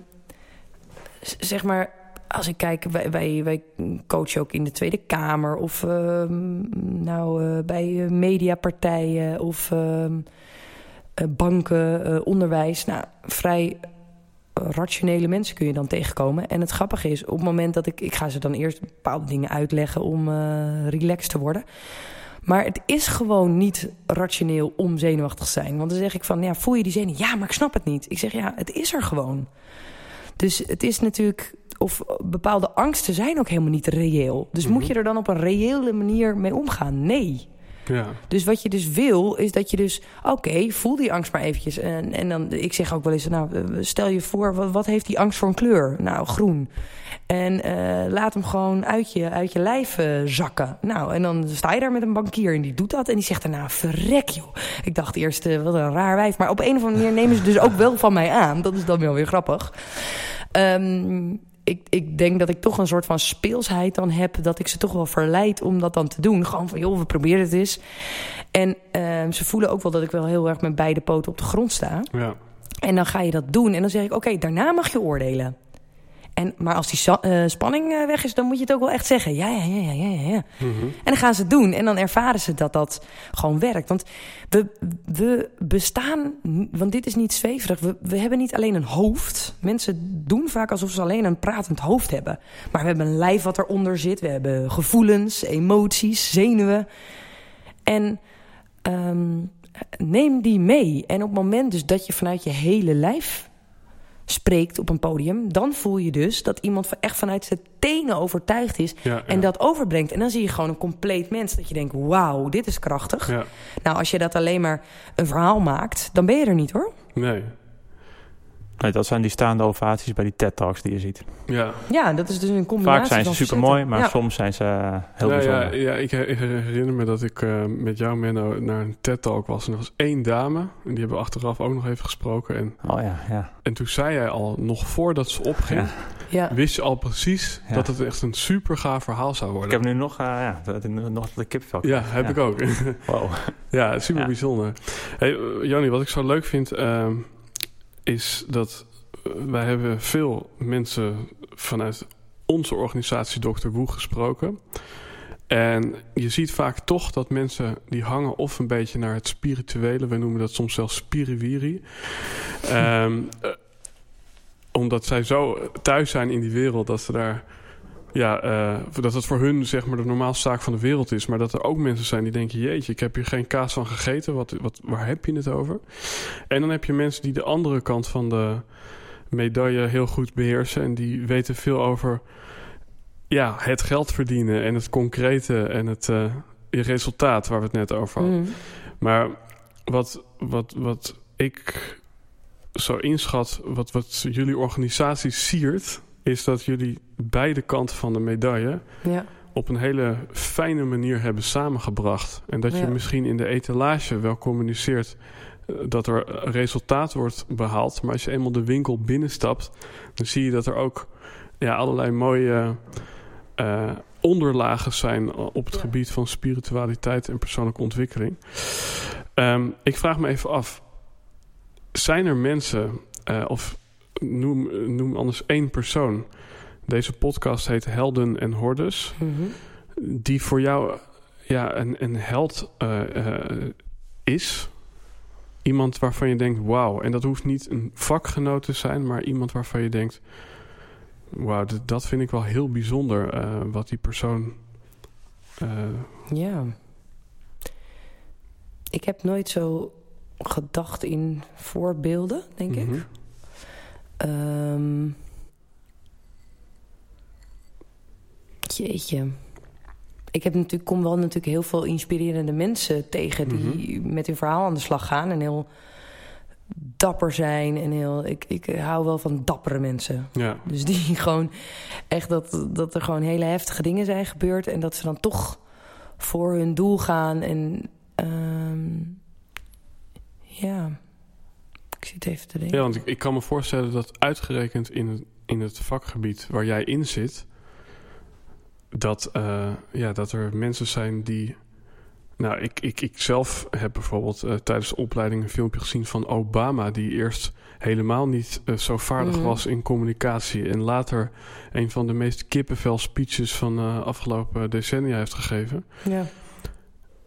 zeg maar, als ik kijk, wij, wij, coachen ook in de Tweede Kamer of ehm, nou, eh, bij eh, mediapartijen of ehm, eh, banken, onderwijs. Nou, vrij rationele mensen kun je dan tegenkomen. En het grappige is, op het moment dat ik... Ik ga ze dan eerst bepaalde dingen uitleggen om relaxed te worden. Maar het is gewoon niet rationeel om zenuwachtig te zijn. Want dan zeg ik van, ja, voel je die zenuw? Ja, maar ik snap het niet. Ik zeg, ja, het is er gewoon. Dus het is natuurlijk... Of bepaalde angsten zijn ook helemaal niet reëel. Dus moet je er dan op een reële manier mee omgaan? Nee. Ja. Dus wat je dus wil, is dat je dus... Oké, voel die angst maar eventjes. En, en dan, ik zeg ook wel eens, nou, stel je voor... Wat, wat heeft die angst voor een kleur? Nou, groen. En uh, laat hem gewoon uit je, uit je lijf uh, zakken. Nou, en dan sta je daar met een bankier en die doet dat. En die zegt daarna, verrek joh. Ik dacht eerst, uh, wat een raar wijf. Maar op een of andere manier nemen ze dus ook wel van mij aan. Dat is dan wel weer grappig. Um, ik, ik denk dat ik toch een soort van speelsheid dan heb. Dat ik ze toch wel verleid om dat dan te doen. Gewoon van, joh, we proberen het eens. En uh, ze voelen ook wel dat ik wel heel erg met beide poten op de grond sta. Ja. En dan ga je dat doen. En dan zeg ik, oké, okay, daarna mag je oordelen. En, maar als die uh, spanning uh, weg is, dan moet je het ook wel echt zeggen. Ja, ja, ja, ja, ja. ja. Mm -hmm. En dan gaan ze het doen. En dan ervaren ze dat dat gewoon werkt. Want we, we bestaan, want dit is niet zweverig. We, we hebben niet alleen een hoofd. Mensen doen vaak alsof ze alleen een pratend hoofd hebben. Maar we hebben een lijf wat eronder zit. We hebben gevoelens, emoties, zenuwen. En um, neem die mee. En op het moment dus dat je vanuit je hele lijf spreekt op een podium... dan voel je dus dat iemand echt vanuit zijn tenen overtuigd is... Ja, ja. en dat overbrengt. En dan zie je gewoon een compleet mens. Dat je denkt, wauw, dit is krachtig. Ja. Nou, als je dat alleen maar een verhaal maakt... dan ben je er niet, hoor. Nee. Nee, dat zijn die staande ovaties bij die TED-talks die je ziet. Ja. Ja, dat is dus een combinatie Vaak zijn ze super mooi, maar Ja. soms zijn ze eh, heel ja, ja, bijzonder. ja ik, ik herinner me dat ik eh, met jou, Menno, naar een TED-talk was. En er was één dame, en die hebben we achteraf ook nog even gesproken. En, Oh ja, ja. en toen zei jij al, nog voordat ze opging... Ja. Ja. wist je al precies Ja. dat het echt een super gaaf verhaal zou worden. Ik heb nu nog, eh, ja, nog de kipvel. Ja, heb ik ook. Wow. ja, super Ja. bijzonder. Hey, Joni, wat ik zo leuk vind, ehm, is dat eh, wij hebben veel mensen vanuit onze organisatie Dr. Woe gesproken. En je ziet vaak toch dat mensen die hangen of een beetje naar het spirituele, we noemen dat soms zelfs spiriwiri. Ehm, eh, omdat zij zo thuis zijn in die wereld dat ze daar ja, eh, dat het voor hun zeg maar de normaalste zaak van de wereld is. Maar dat er ook mensen zijn die denken: jeetje, ik heb hier geen kaas van gegeten. Wat, wat, waar heb je het over? En dan heb je mensen die de andere kant van de medaille heel goed beheersen. En die weten veel over ja, het geld verdienen en het concrete en het eh, resultaat waar we het net over hadden. Mm. Maar wat, wat, wat ik zo inschat, wat, wat jullie organisatie siert, is dat jullie beide kanten van de medaille Ja. op een hele fijne manier hebben samengebracht. En dat je Ja. misschien in de etalage wel communiceert eh, dat er resultaat wordt behaald. Maar als je eenmaal de winkel binnenstapt, dan zie je dat er ook ja, allerlei mooie eh, onderlagen zijn op het Ja. gebied van spiritualiteit en persoonlijke ontwikkeling. Ehm, ik vraag me even af, zijn er mensen, eh, of noem, noem anders één persoon. Deze podcast heet Helden en Hordes Mhm. die voor jou ja, een, een held eh, eh, is. Iemand waarvan je denkt, wauw. En dat hoeft niet een vakgenoot te zijn, maar iemand waarvan je denkt... wauw, dat vind ik wel heel bijzonder eh, wat die persoon... Ja. Ik heb nooit zo gedacht in voorbeelden, denk ik. Mhm. Ehm jeetje. Ik heb natuurlijk, kom wel natuurlijk heel veel inspirerende mensen tegen... die met hun verhaal aan de slag gaan en heel dapper zijn. En heel, ik, ik hou wel van dappere mensen. Ja, Dus die gewoon echt dat, dat er gewoon hele heftige dingen zijn gebeurd. En dat ze dan toch voor hun doel gaan. En ehm, ja, zit even te denken. ja want ik, ik kan me voorstellen dat uitgerekend in het, in het vakgebied waar jij in zit... dat, eh, ja, dat er mensen zijn die... Nou, ik, ik, ik zelf heb bijvoorbeeld eh, tijdens de opleiding een filmpje gezien van Obama... die eerst helemaal niet eh, zo vaardig Mhm. was in communicatie... en later een van de meest kippenvel speeches van de afgelopen decennia heeft gegeven. Ja.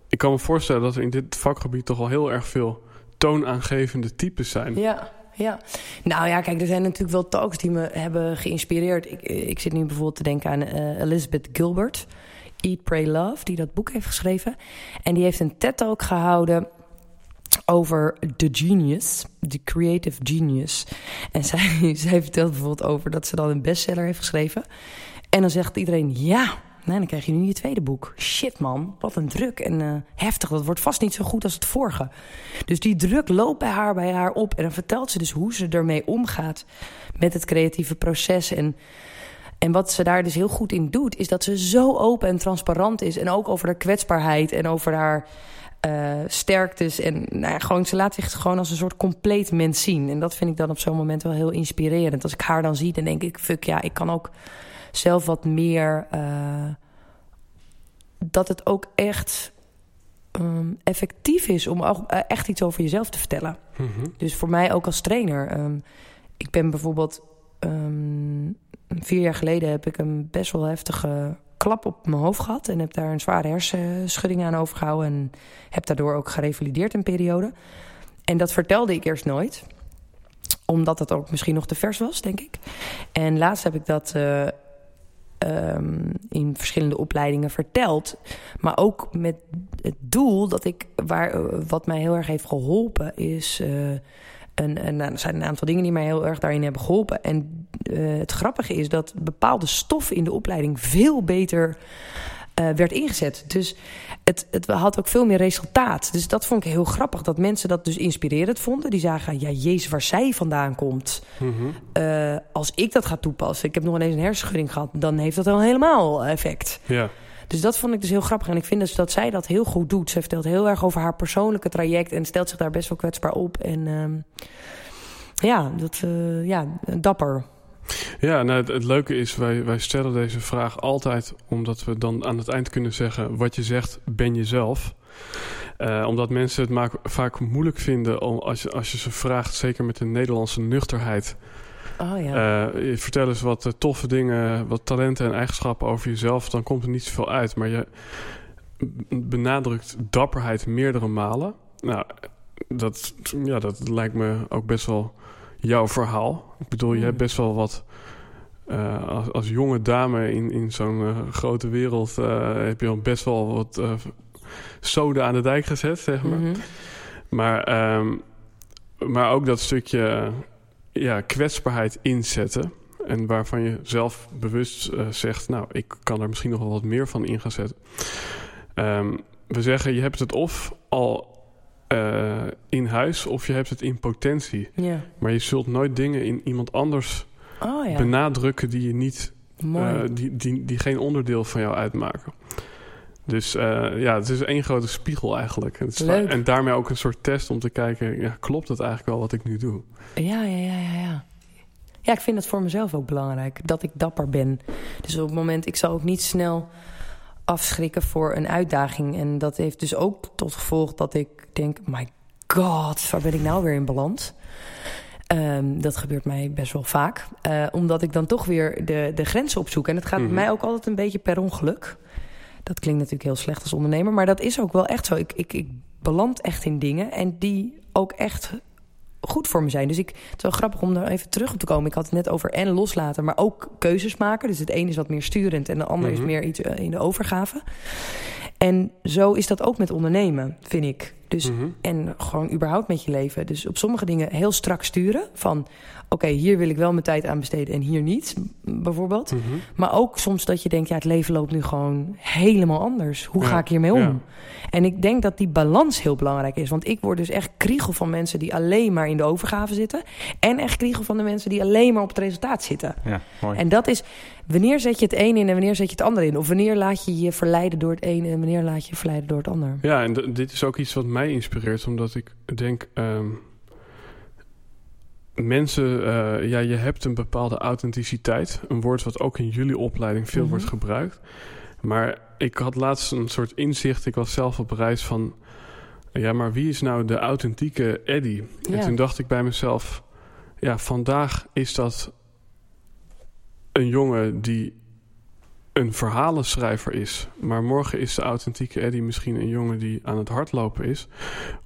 Ik kan me voorstellen dat er in dit vakgebied toch al heel erg veel toonaangevende types zijn. Ja, ja. Nou ja, kijk, er zijn natuurlijk wel talks die me hebben geïnspireerd. Ik, ik zit nu bijvoorbeeld te denken aan eh, Elizabeth Gilbert. Eat, Pray, Love, die dat boek heeft geschreven. En die heeft een TED-talk gehouden over de genius, de creative genius. En zij, zij vertelt bijvoorbeeld over dat ze dan een bestseller heeft geschreven. En dan zegt iedereen, ja, nee, dan krijg je nu je tweede boek. Shit man, wat een druk en uh, heftig. Dat wordt vast niet zo goed als het vorige. Dus die druk loopt bij haar, bij haar op. En dan vertelt ze dus hoe ze ermee omgaat met het creatieve proces. En, en wat ze daar dus heel goed in doet, is dat ze zo open en transparant is. En ook over haar kwetsbaarheid en over haar uh, sterktes. En nou gewoon, ze laat zich gewoon als een soort compleet mens zien. En dat vind ik dan op zo'n moment wel heel inspirerend. Als ik haar dan zie, dan denk ik, fuck ja, ik kan ook zelf wat meer. Uh, dat het ook echt um, effectief is om ook, uh, echt iets over jezelf te vertellen. Mm -hmm. Dus voor mij ook als trainer. Um, ik ben bijvoorbeeld. Um, vier jaar geleden heb ik een best wel heftige klap op mijn hoofd gehad. En heb daar een zware hersenschudding aan overgehouden. En heb daardoor ook gerevalideerd een periode. En dat vertelde ik eerst nooit. Omdat het ook misschien nog te vers was, denk ik. En laatst heb ik dat uh, um, in verschillende opleidingen verteld. Maar ook met het doel dat ik... Waar, wat mij heel erg heeft geholpen is... Uh, en, en er zijn een aantal dingen die mij heel erg daarin hebben geholpen. En uh, het grappige is dat bepaalde stoffen in de opleiding veel beter uh, werd ingezet. Dus het, het had ook veel meer resultaat. Dus dat vond ik heel grappig. Dat mensen dat dus inspirerend vonden. Die zagen, ja, jezus, waar zij vandaan komt. Mm -hmm. uh, als ik dat ga toepassen. Ik heb nog ineens een hersenschudding gehad. Dan heeft dat al helemaal effect. Ja. Dus dat vond ik dus heel grappig. En ik vind dus dat zij dat heel goed doet. Ze vertelt heel erg over haar persoonlijke traject. En stelt zich daar best wel kwetsbaar op. En um, ja, dat, uh, ja, dapper. Ja, nou, het, het, leuke is, wij, wij stellen deze vraag altijd omdat we dan aan het eind kunnen zeggen: wat je zegt, ben jezelf. Uh, omdat mensen het maak, vaak moeilijk vinden om, als, je, als je ze vraagt, zeker met een Nederlandse nuchterheid. Oh, ja. uh, vertel eens wat uh, toffe dingen, wat talenten en eigenschappen over jezelf, dan komt er niet zoveel uit. Maar je benadrukt dapperheid meerdere malen. Nou, dat, ja, dat lijkt me ook best wel jouw verhaal. Ik bedoel, je hebt best wel wat. Uh, als, als, jonge dame in, in zo'n uh, grote wereld uh, heb je al best wel wat soda aan de dijk gezet, zeg maar. Mm -hmm. Maar, um, maar ook dat stukje ja, kwetsbaarheid inzetten. En waarvan je zelf bewust zegt, nou, ik kan er misschien nog wel wat meer van in gaan zetten. Um, we zeggen, je hebt het of al uh, in huis of je hebt het in potentie. Ja. Maar je zult nooit dingen in iemand anders oh, ja. benadrukken die je niet, uh, die, die, die geen onderdeel van jou uitmaken. Dus uh, ja, het is één grote spiegel eigenlijk. Het is Leuk. En daarmee ook een soort test om te kijken, ja, klopt het eigenlijk wel wat ik nu doe? Ja, ja, ja, ja, ja. Ja, ik vind het voor mezelf ook belangrijk dat ik dapper ben. Dus op het moment, ik zal ook niet snel afschrikken voor een uitdaging. En dat heeft dus ook tot gevolg dat ik denk: my god, waar ben ik nou weer in beland? Um, dat gebeurt mij best wel vaak. Uh, omdat ik dan toch weer de, de grenzen opzoek. En het gaat mm -hmm. bij mij ook altijd een beetje per ongeluk. Dat klinkt natuurlijk heel slecht als ondernemer. Maar dat is ook wel echt zo. Ik, ik, ik beland echt in dingen. En die ook echt goed voor me zijn. Dus ik, het is wel grappig om er even terug op te komen. Ik had het net over en loslaten, maar ook keuzes maken. Dus het een is wat meer sturend en de ander mm -hmm. is meer iets in de overgave. En zo is dat ook met ondernemen, vind ik. Dus, mm -hmm. En gewoon überhaupt met je leven. Dus op sommige dingen heel strak sturen. Van okay, hier wil ik wel mijn tijd aan besteden en hier niet, bijvoorbeeld. Mhm. Mm -hmm. Maar ook soms dat je denkt, ja, het leven loopt nu gewoon helemaal anders. Hoe ga ik hiermee om? ja. En ik denk dat die balans heel belangrijk is. Want ik word dus echt kriegel van mensen die alleen maar in de overgave zitten. En echt kriegel van de mensen die alleen maar op het resultaat zitten. Ja, mooi. En dat is, wanneer zet je het een in en wanneer zet je het ander in? Of wanneer laat je je verleiden door het een en wanneer laat je je verleiden door het ander? Ja, en dit is ook iets wat mij inspireert, omdat ik denk. Um, mensen, uh, ja, je hebt een bepaalde authenticiteit. Een woord wat ook in jullie opleiding veel Mhm. wordt gebruikt. Maar ik had laatst een soort inzicht. Ik was zelf op reis van. Ja, maar wie is nou de authentieke Eddie? En toen dacht ik bij mezelf. Ja, vandaag is dat een jongen die een verhalenschrijver is. Maar morgen is de authentieke Eddie misschien een jongen die aan het hardlopen is.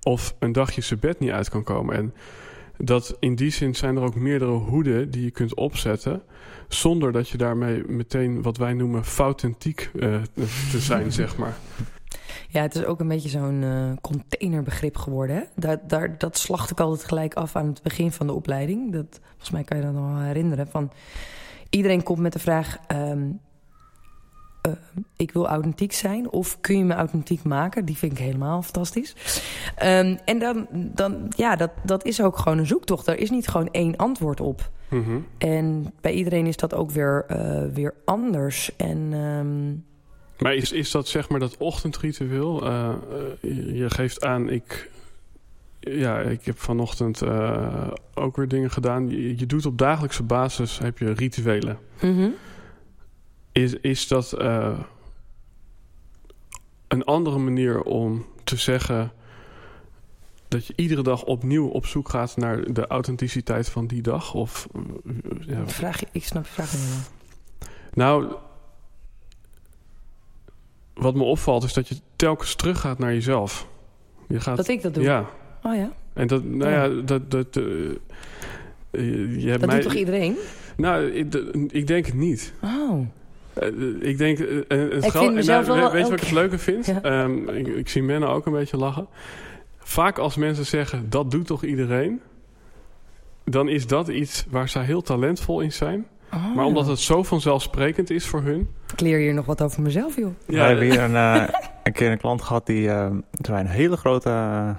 Of een dagje zijn bed niet uit kan komen. En dat in die zin zijn er ook meerdere hoeden die je kunt opzetten. Zonder dat je daarmee meteen wat wij noemen foutentiek uh, te zijn, zeg maar. Ja, het is ook een beetje zo'n uh, containerbegrip geworden. Hè? Daar, daar, dat slacht ik altijd gelijk af aan het begin van de opleiding. Dat, volgens mij kan je dat nog wel herinneren. Van, iedereen komt met de vraag... Um, uh, ik wil authentiek zijn of kun je me authentiek maken? Die vind ik helemaal fantastisch. Um, en dan, dan ja, dat, dat is ook gewoon een zoektocht. Er is niet gewoon één antwoord op. Mm -hmm. En bij iedereen is dat ook weer, uh, weer anders. En... Um, maar is, is dat zeg maar dat ochtendritueel? Uh, uh, je geeft aan, ik, ja, ik heb vanochtend uh, ook weer dingen gedaan. Je, je, doet op dagelijkse basis heb je rituelen. Mm -hmm. Is, is dat een andere manier om te zeggen dat je iedere dag opnieuw op zoek gaat naar de authenticiteit van die dag? Of, ja. vraag ik snap je vraag niet. Nou, wat me opvalt is dat je telkens teruggaat naar jezelf. Je gaat, dat ik dat doe? Ja. Oh ja? En dat, nou ja, ja dat... dat uh, je hebt dat mij, doet toch iedereen? Nou, ik, ik denk het niet. Oh. Uh, ik denk... Uh, het ik vind mezelf nou, wel weet je wat ik het leuke vind? Ja. Um, ik, ik, zie Menno ook een beetje lachen. Vaak als mensen zeggen, dat doet toch iedereen? Dan is dat iets waar zij heel talentvol in zijn. Oh. Maar omdat het zo vanzelfsprekend is voor hun... Ik leer hier nog wat over mezelf, joh. Ja. We hebben hier een, uh, een keer een klant gehad die... Uh, een hele grote uh,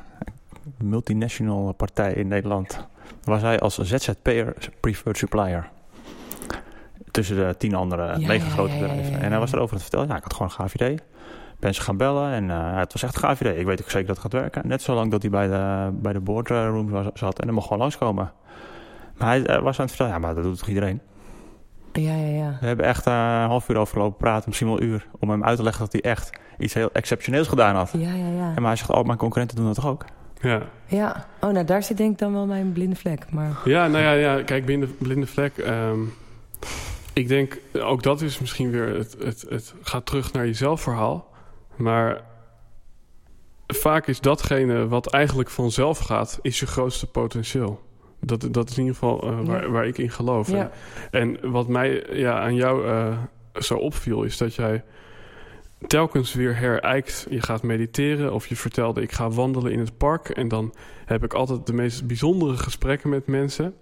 multinational partij in Nederland. Waar zij als ZZP'er preferred supplier. Tussen de tien andere ja, mega grote bedrijven. Ja, ja, en hij was erover aan het vertellen. Ja, ik had gewoon een gaaf idee. Mensen gaan bellen en het was echt een gaaf idee. Ik weet ook zeker dat het gaat werken. Net zolang dat hij bij de, bij de boardroom zat. En dan mocht gewoon langskomen. Maar hij was aan het vertellen. Ja, maar dat doet toch iedereen? Ja, ja, ja. We hebben echt uh, een half uur overgelopen praten, misschien wel een uur. Om hem uit te leggen dat hij echt iets heel exceptioneels gedaan had. Ja, ja, ja. En maar hij zegt, oh, mijn concurrenten doen dat toch ook? Ja. Ja. Oh, nou daar zit denk ik dan wel mijn blinde vlek. Maar... Ja, nou ja, ja kijk, blinde, blinde vlek. Um, ik denk, ook dat is misschien weer het, het, het gaat terug naar jezelf verhaal. Maar vaak is datgene wat eigenlijk vanzelf gaat, is je grootste potentieel. Dat, dat is in ieder geval uh, waar, ja. waar, ik in geloof. Ja. En, en, wat mij ja, aan jou uh, zo opviel, is dat jij telkens weer herijkt. Je gaat mediteren of je vertelde ik ga wandelen in het park. En dan heb ik altijd de meest bijzondere gesprekken met mensen.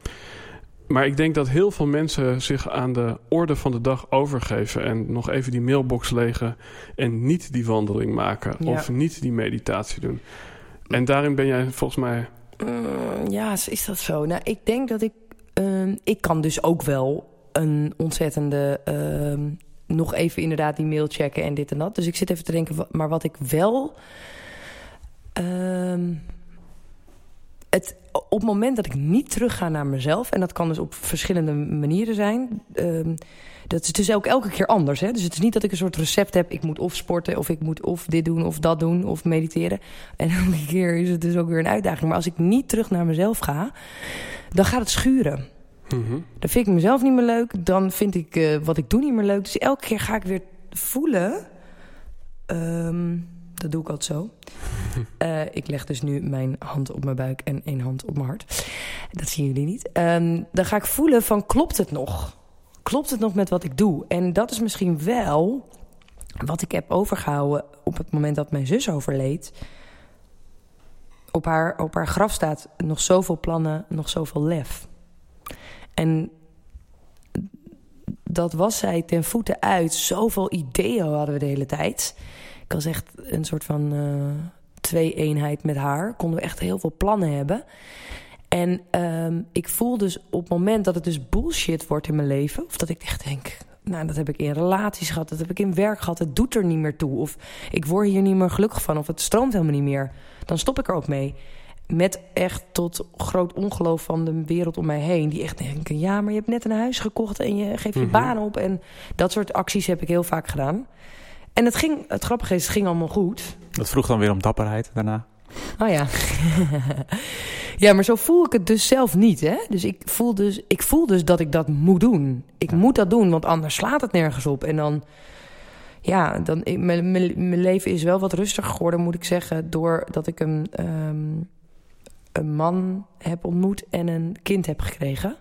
Maar ik denk dat heel veel mensen zich aan de orde van de dag overgeven. En nog even die mailbox legen. En niet die wandeling maken. Ja. Of niet die meditatie doen. En daarin ben jij volgens mij Mm, ja, is dat zo? Nou, ik denk dat ik... Uh, ik kan dus ook wel een ontzettende... Uh, nog even inderdaad die mail checken en dit en dat. Dus ik zit even te denken, maar wat ik wel... Ehm, het, op het moment dat ik niet terug ga naar mezelf... en dat kan dus op verschillende manieren zijn... Um, dat is dus ook elke keer anders. Hè? Dus het is niet dat ik een soort recept heb. Ik moet of sporten, of ik moet of dit doen, of dat doen, of mediteren. En elke keer is het dus ook weer een uitdaging. Maar als ik niet terug naar mezelf ga, dan gaat het schuren. Mm -hmm. Dan vind ik mezelf niet meer leuk. Dan vind ik uh, wat ik doe niet meer leuk. Dus elke keer ga ik weer voelen... Um, dat doe ik altijd zo. Uh, ik leg dus nu mijn hand op mijn buik en één hand op mijn hart. Dat zien jullie niet. Um, dan ga ik voelen van klopt het nog? klopt het nog met wat ik doe? En dat is misschien wel wat ik heb overgehouden op het moment dat mijn zus overleed. Op haar, op haar graf staat nog zoveel plannen, nog zoveel lef. En dat was zij ten voeten uit. Zoveel ideeën hadden we de hele tijd. Ik was echt een soort van uh, twee-eenheid met haar. Konden we echt heel veel plannen hebben. En um, ik voel dus op het moment dat het dus bullshit wordt in mijn leven... of dat ik echt denk, nou, dat heb ik in relaties gehad, dat heb ik in werk gehad... het doet er niet meer toe, of ik word hier niet meer gelukkig van... of het stroomt helemaal niet meer, dan stop ik er ook mee. Met echt tot groot ongeloof van de wereld om mij heen... die echt denken, ja, maar je hebt net een huis gekocht... en je geeft je mm -hmm. baan op en dat soort acties heb ik heel vaak gedaan... En het, ging, het grappige is, het ging allemaal goed. Dat vroeg dan weer om dapperheid daarna. Oh ja. ja, maar zo voel ik het dus zelf niet. Hè? Dus ik voel dus, ik voel dus dat ik dat moet doen. Ik ja. moet dat doen, want anders slaat het nergens op. En dan, ja, dan, mijn, mijn, mijn leven is wel wat rustiger geworden, moet ik zeggen. Doordat ik een, um, een man heb ontmoet en een kind heb gekregen,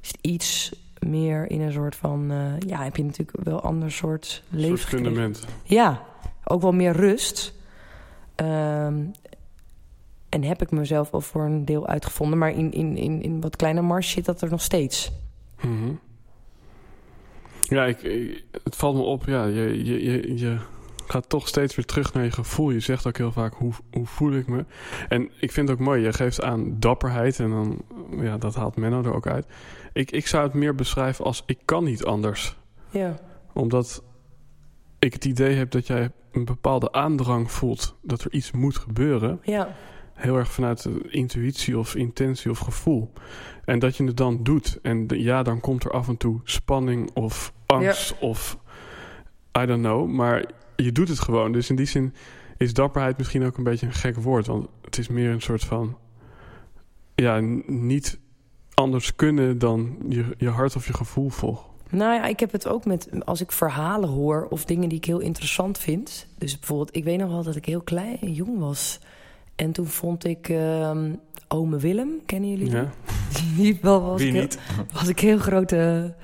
is het iets meer in een soort van, uh, ja, heb je natuurlijk wel een ander soort leven. Een soort fundament. Ja, ook wel meer rust. Um, en heb ik mezelf al voor een deel uitgevonden. Maar in, in, in, in wat kleine mars zit dat er nog steeds. Mm -hmm. Ja, ik, het valt me op. Ja, je, je, je, je gaat toch steeds weer terug naar je gevoel. Je zegt ook heel vaak, hoe, hoe voel ik me? En ik vind het ook mooi. Je geeft aan dapperheid. En dan, ja, dat haalt Menno er ook uit. Ik, ik zou het meer beschrijven als, ik kan niet anders. Ja. Omdat ik het idee heb dat jij een bepaalde aandrang voelt. Dat er iets moet gebeuren. Ja heel erg vanuit intuïtie of intentie of gevoel. En dat je het dan doet. En ja, dan komt er af en toe spanning of angst of I don't know. Maar je doet het gewoon. Dus in die zin is dapperheid misschien ook een beetje een gek woord. Want het is meer een soort van... Ja, niet anders kunnen dan je, je hart of je gevoel volgen. Nou ja, ik heb het ook met als ik verhalen hoor of dingen die ik heel interessant vind. Dus bijvoorbeeld, ik weet nog wel dat ik heel klein en jong was. En toen vond ik uh, Ome Willem, kennen jullie ja. die? wel was Wie ik niet? Heel, was ik heel grote,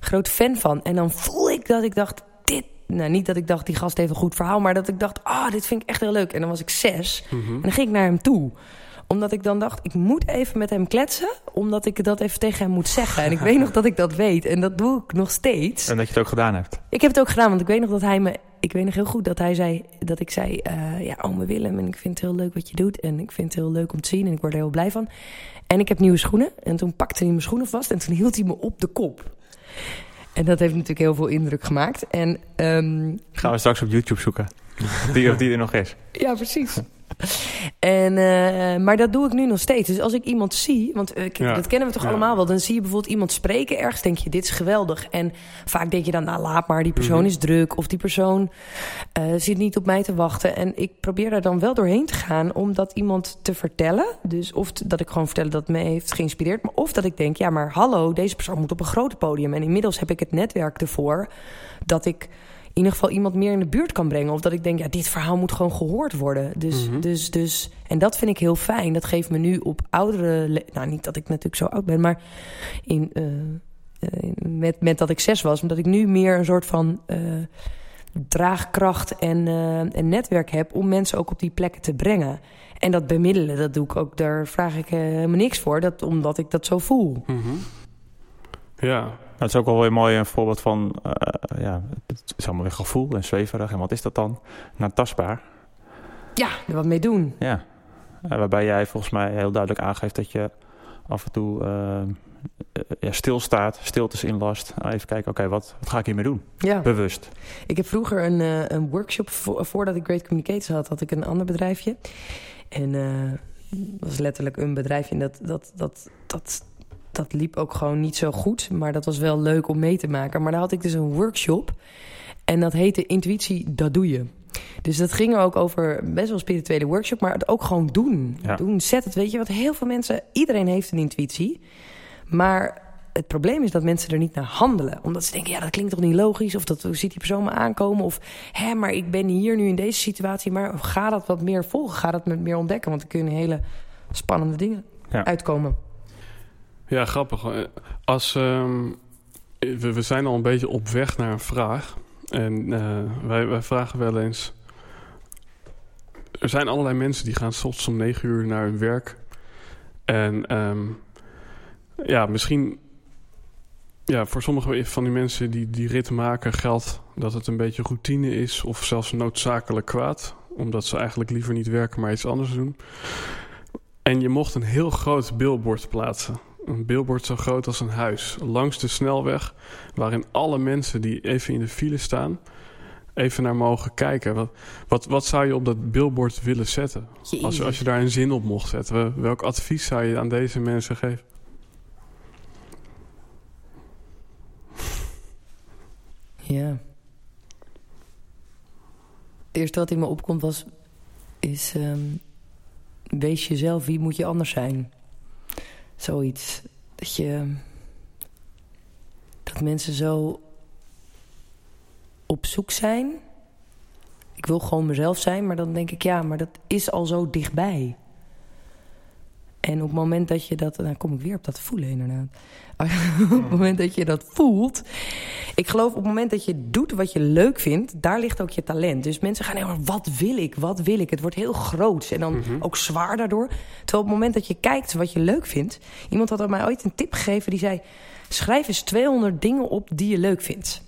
groot fan van. En dan voel ik dat ik dacht, dit... Nou, niet dat ik dacht, die gast heeft een goed verhaal... maar dat ik dacht, ah, oh, dit vind ik echt heel leuk. En dan was ik zes. Mm -hmm. En dan ging ik naar hem toe omdat ik dan dacht, ik moet even met hem kletsen... omdat ik dat even tegen hem moet zeggen. En ik weet nog dat ik dat weet. En dat doe ik nog steeds. En dat je het ook gedaan hebt. Ik heb het ook gedaan, want ik weet nog dat hij me... Ik weet nog heel goed dat hij zei... dat ik zei, uh, ja, ome Willem... en ik vind het heel leuk wat je doet... en ik vind het heel leuk om te zien... en ik word er heel blij van. En ik heb nieuwe schoenen. En toen pakte hij mijn schoenen vast... en toen hield hij me op de kop. En dat heeft natuurlijk heel veel indruk gemaakt. En, um, Gaan we straks op YouTube zoeken. die of die er nog is. Ja, precies. En, uh, maar dat doe ik nu nog steeds. Dus als ik iemand zie, want uh, ja. dat kennen we toch ja. allemaal wel. Dan zie je bijvoorbeeld iemand spreken ergens, denk je, dit is geweldig. En vaak denk je dan, nou laat maar, die persoon Mhm. is druk. Of die persoon uh, zit niet op mij te wachten. En ik probeer daar dan wel doorheen te gaan om dat iemand te vertellen. Dus of dat ik gewoon vertellen dat me heeft geïnspireerd. Maar of dat ik denk, ja maar hallo, deze persoon moet op een groot podium. En inmiddels heb ik het netwerk ervoor dat ik in ieder geval iemand meer in de buurt kan brengen. Of dat ik denk, ja, dit verhaal moet gewoon gehoord worden. Dus, Mhm. dus, dus, en dat vind ik heel fijn. Dat geeft me nu op oudere... Nou, niet dat ik natuurlijk zo oud ben, maar in, eh, eh, met, met dat ik zes was. Omdat ik nu meer een soort van eh, draagkracht en, en netwerk heb... om mensen ook op die plekken te brengen. En dat bemiddelen, dat doe ik ook. Daar vraag ik helemaal niks voor, dat, omdat ik dat zo voel. Mhm. Ja, Dat is ook wel weer mooi een voorbeeld van, uh, ja, het is allemaal weer gevoel en zweverig. En wat is dat dan? Nou, tastbaar. Ja, er wat mee doen. Ja. Uh, waarbij jij volgens mij heel duidelijk aangeeft dat je af en toe uh, ja, stilstaat, stiltes inlast. Nou, even kijken, oké, okay, wat, wat ga ik hiermee doen? Ja. Bewust. Ik heb vroeger een, uh, een workshop, vo voordat ik Great Communicators had, had ik een ander bedrijfje. En uh, dat was letterlijk een bedrijfje. En dat, dat, dat, dat, dat liep ook gewoon niet zo goed. Maar dat was wel leuk om mee te maken. Maar daar had ik dus een workshop. En dat heette Intuïtie, dat doe je. Dus dat ging ook over best wel spirituele workshop. Maar het ook gewoon doen. Ja. Doen, zet het. Weet je wat heel veel mensen... Iedereen heeft een intuïtie. Maar het probleem is dat mensen er niet naar handelen. Omdat ze denken, ja, dat klinkt toch niet logisch? Of dat ziet die persoon me aankomen? Of, hé, maar ik ben hier nu in deze situatie. Maar ga dat wat meer volgen? Ga dat met meer ontdekken? Want er kunnen hele spannende dingen ja. uitkomen. Ja, grappig. Als, um, we, we, zijn al een beetje op weg naar een vraag. En uh, wij, wij, vragen wel eens... Er zijn allerlei mensen die gaan soms om negen uur naar hun werk. En um, ja, misschien... Ja, voor sommige van die mensen die die rit maken geldt dat het een beetje routine is... of zelfs noodzakelijk kwaad. Omdat ze eigenlijk liever niet werken, maar iets anders doen. En je mocht een heel groot billboard plaatsen een billboard zo groot als een huis langs de snelweg, waarin alle mensen die even in de file staan, even naar mogen kijken. Wat, wat, wat zou je op dat billboard willen zetten? Als, als je daar een zin op mocht zetten, welk advies zou je aan deze mensen geven? Ja. Het eerste wat in me opkomt was, is um, wees jezelf, wie moet je anders zijn? Zoiets. Dat je. Dat mensen zo op zoek zijn. Ik wil gewoon mezelf zijn, maar dan denk ik, ja, maar dat is al zo dichtbij. En op het moment dat je dat... Nou kom ik weer op dat voelen inderdaad. op het moment dat je dat voelt... Ik geloof op het moment dat je doet wat je leuk vindt... daar ligt ook je talent. Dus mensen gaan heel wat wil ik, wat wil ik? Het wordt heel groot en dan Mhm. ook zwaar daardoor. Terwijl op het moment dat je kijkt wat je leuk vindt... Iemand had mij ooit een tip gegeven die zei... schrijf eens 200 dingen op die je leuk vindt.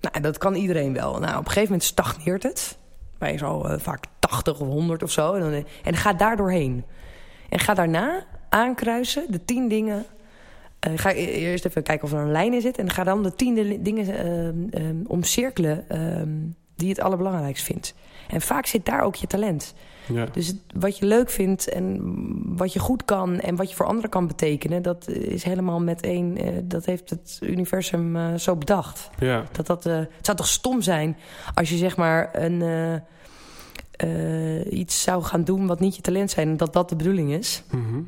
Nou, dat kan iedereen wel. Nou, op een gegeven moment stagneert het. Bij zo eh, vaak 80 of 100 of zo. En, dan, en ga daar doorheen. En ga daarna aankruisen de 10 dingen. Eh, ga e- eerst even kijken of er een lijn in zit. En ga dan de 10 di- dingen eh, eh, omcirkelen ehm, die je het allerbelangrijkst vindt. En vaak zit daar ook je talent. Ja. Dus wat je leuk vindt en wat je goed kan en wat je voor anderen kan betekenen, dat is helemaal met één. dat heeft het universum zo bedacht. ja. Dat dat, het zou toch stom zijn als je zeg maar een, eh, iets zou gaan doen wat niet je talent zijn en dat dat de bedoeling is. Mhm.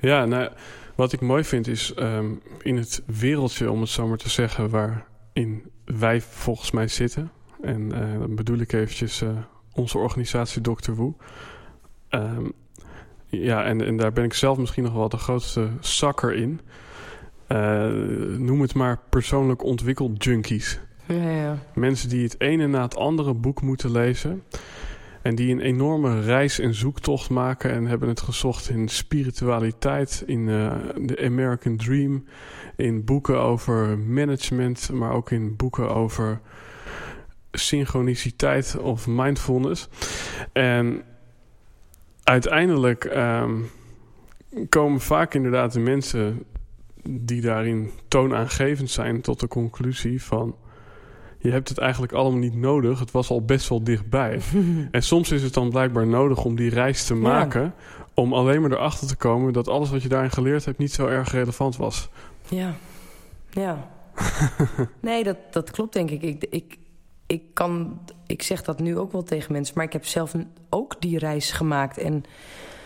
Ja, nou, wat ik mooi vind is ehm, in het wereldje, om het zo maar te zeggen, waarin wij volgens mij zitten. En eh, dan bedoel ik eventjes eh, onze organisatie Dr. Woe. Ehm, ja, en, en daar ben ik zelf misschien nog wel de grootste zakker in. Noem het maar persoonlijk ontwikkeld junkies. Ja, ja. Mensen die het ene na het andere boek moeten lezen. En die een enorme reis en zoektocht maken. En hebben het gezocht in spiritualiteit, in eh, de American Dream. In boeken over management, maar ook in boeken over synchroniciteit of mindfulness. En uiteindelijk ehm, komen vaak inderdaad de mensen die daarin toonaangevend zijn tot de conclusie van je hebt het eigenlijk allemaal niet nodig. Het was al best wel dichtbij. en soms is het dan blijkbaar nodig om die reis te Ja. maken. Om alleen maar erachter te komen dat alles wat je daarin geleerd hebt niet zo erg relevant was. Ja. Ja. nee, dat, dat klopt denk ik. ik. Ik ik kan, ik zeg dat nu ook wel tegen mensen, maar ik heb zelf ook die reis gemaakt en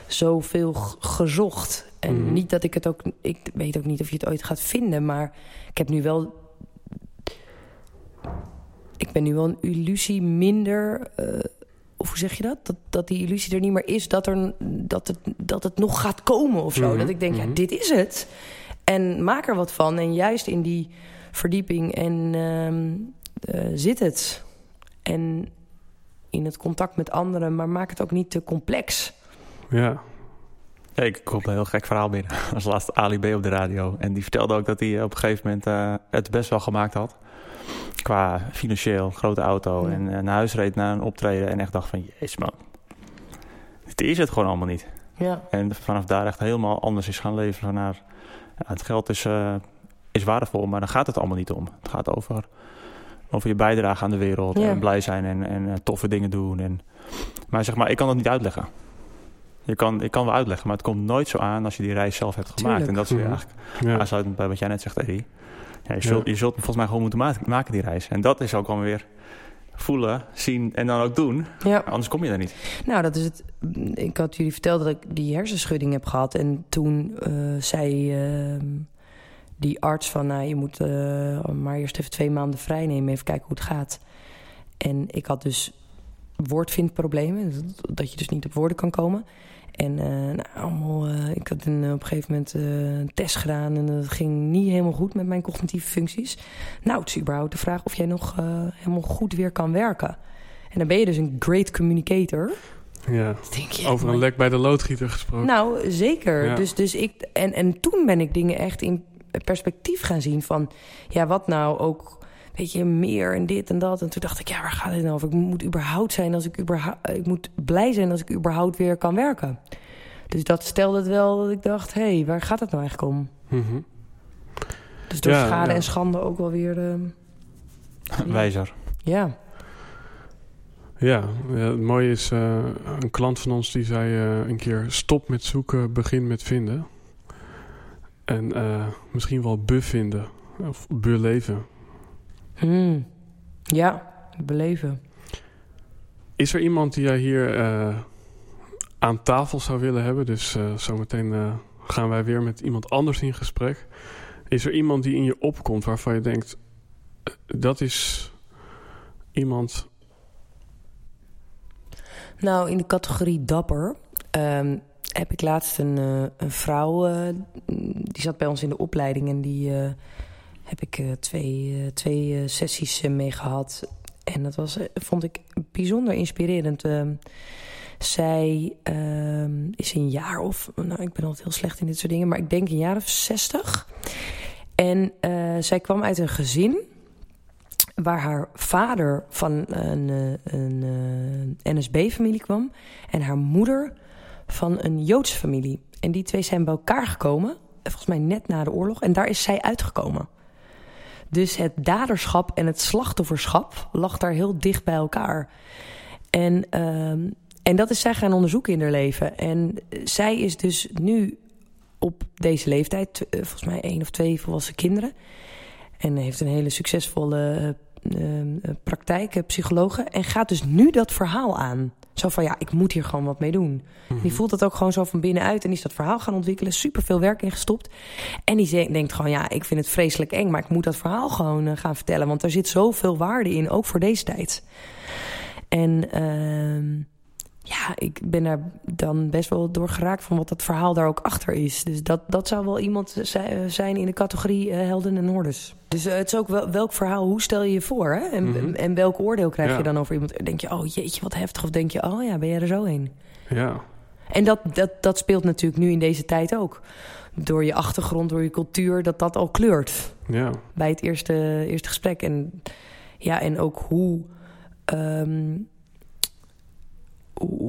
zoveel gezocht. En Mhm. niet dat ik het ook, ik weet ook niet of je het ooit gaat vinden, maar ik heb nu wel, ik ben nu wel een illusie minder. eh, of hoe zeg je dat? dat? Dat die illusie er niet meer is, dat, er, dat, het, dat het nog gaat komen of zo. Mhm, Dat ik denk, mhm. ja, dit is het. En maak er wat van. En juist in die verdieping en ehm, eh, zit het. En in het contact met anderen, maar maak het ook niet te complex. Ja, Ja, ik kom een heel gek verhaal binnen. Als laatste Ali B op de radio. En die vertelde ook dat hij op een gegeven moment eh, het best wel gemaakt had. Qua financieel, grote auto. Ja. En eh, naar huis reed naar een optreden. En echt dacht van, jezus man. Dit is het gewoon allemaal niet. Ja, En vanaf daar echt helemaal anders is gaan leven. Naar, ja, het geld is, eh, is waardevol, maar daar gaat het allemaal niet om. Het gaat over, over je bijdrage aan de wereld. Ja. En blij zijn en, en eh, toffe dingen doen. En, maar zeg maar, ik kan dat niet uitleggen. Je kan, ik kan wel uitleggen, maar het komt nooit zo aan als je die reis zelf hebt gemaakt. Tuurlijk. En dat is weer Mhm. eigenlijk ja. aansluitend bij wat jij net zegt, Eddie. Ja, je, zult, Ja. je zult hem volgens mij gewoon moeten ma- maken, die reis. En dat is ook gewoon weer voelen, zien en dan ook doen. ja. Anders kom je daar niet. Nou, dat is het. Ik had jullie verteld dat ik die hersenschudding heb gehad. En toen eh, zei ehm, die arts van... Nou, je moet eh, maar eerst even twee maanden vrij nemen. Even kijken hoe het gaat. En ik had dus woordvindproblemen. Dat je dus niet op woorden kan komen. En eh, nou, allemaal, eh, ik had een, op een gegeven moment eh, een test gedaan... en dat ging niet helemaal goed met mijn cognitieve functies. Nou, het is überhaupt de vraag of jij nog eh, helemaal goed weer kan werken. En dan ben je dus een great communicator... ja. Je, Over een lek bij de loodgieter gesproken. Nou, zeker. Ja. Dus, dus ik, en, en toen ben ik dingen echt in perspectief gaan zien van... ja, wat nou ook, weet je, meer en dit en dat. En toen dacht ik, ja, waar gaat het nou over? Ik moet überhaupt zijn als ik überhaupt... Ik moet blij zijn als ik überhaupt weer kan werken. Dus dat stelde het wel dat ik dacht, hé, hey, waar gaat het nou eigenlijk om? Mhm. Dus door Ja, schade ja. en schande ook wel weer... Wijzer. ja, Ja, ja, het mooie is, eh, een klant van ons die zei eh, een keer... stop met zoeken, begin met vinden. En eh, misschien wel bevinden of beleven. Hmm. ja, beleven. Is er iemand die jij hier eh, aan tafel zou willen hebben? Dus eh, zometeen eh, gaan wij weer met iemand anders in gesprek. Is er iemand die in je opkomt waarvan je denkt... dat is iemand... Nou, in de categorie dapper. ehm, heb ik laatst een, een vrouw, die zat bij ons in de opleiding en die heb ik eh, twee, eh, twee eh, sessies mee gehad. En dat was, vond ik bijzonder inspirerend. Ehm, zij ehm, is een jaar of, nou ik ben altijd heel slecht in dit soort dingen, maar ik denk een jaar of zestig. En zij kwam uit een gezin waar haar vader van een, een, eh, NSB-familie kwam en haar moeder van een Joodse familie. En die twee zijn bij elkaar gekomen, volgens mij net na de oorlog, en daar is zij uitgekomen. Dus het daderschap en het slachtofferschap lag daar heel dicht bij elkaar. En, ehm, en dat is zij gaan onderzoeken in haar leven. En zij is dus nu op deze leeftijd, eh, volgens mij één of twee volwassen kinderen. En heeft een hele succesvolle eh, eh, praktijk, eh, psychologe. En gaat dus nu dat verhaal aan. Zo van, ja, ik moet hier gewoon wat mee doen. Die voelt dat ook gewoon zo van binnenuit. En die is dat verhaal gaan ontwikkelen. Super veel werk ingestopt. En die denkt gewoon, ja, ik vind het vreselijk eng. Maar ik moet dat verhaal gewoon eh, gaan vertellen. Want er zit zoveel waarde in, ook voor deze tijd. En ehm, ja, ik ben daar dan best wel door geraakt van wat dat verhaal daar ook achter is. Dus dat, dat zou wel iemand zi- zijn in de categorie eh, helden en hordes. Dus eh, het is ook wel, welk verhaal, hoe stel je je voor? Hè? En, Mhm. en welk oordeel krijg Ja. je dan over iemand? Denk je, oh jeetje, wat heftig. Of denk je, oh ja, ben jij er zo heen? Ja, En dat, dat, dat speelt natuurlijk nu in deze tijd ook. Door je achtergrond, door je cultuur, dat dat al kleurt ja, bij het eerste, eerste gesprek. En, ja, en ook hoe, ehm, hoe.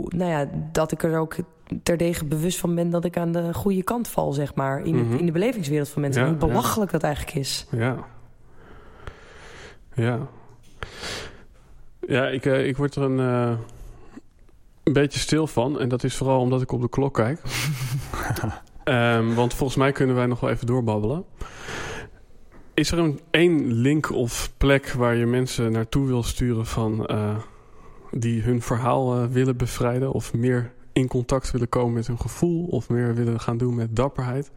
Nou ja, dat ik er ook terdege bewust van ben dat ik aan de goede kant val, zeg maar. In, Mhm. in de belevingswereld van mensen. Ja, En hoe belachelijk dat eigenlijk is. ja. Ja. Ja, ik, eh, ik word er een, eh, een beetje stil van. En dat is vooral omdat ik op de klok kijk. Ehm, want volgens mij kunnen wij nog wel even doorbabbelen. Is er een één link of plek waar je mensen naartoe wil sturen van eh, die hun verhaal eh, willen bevrijden of meer in contact willen komen met hun gevoel of meer willen gaan doen met dapperheid?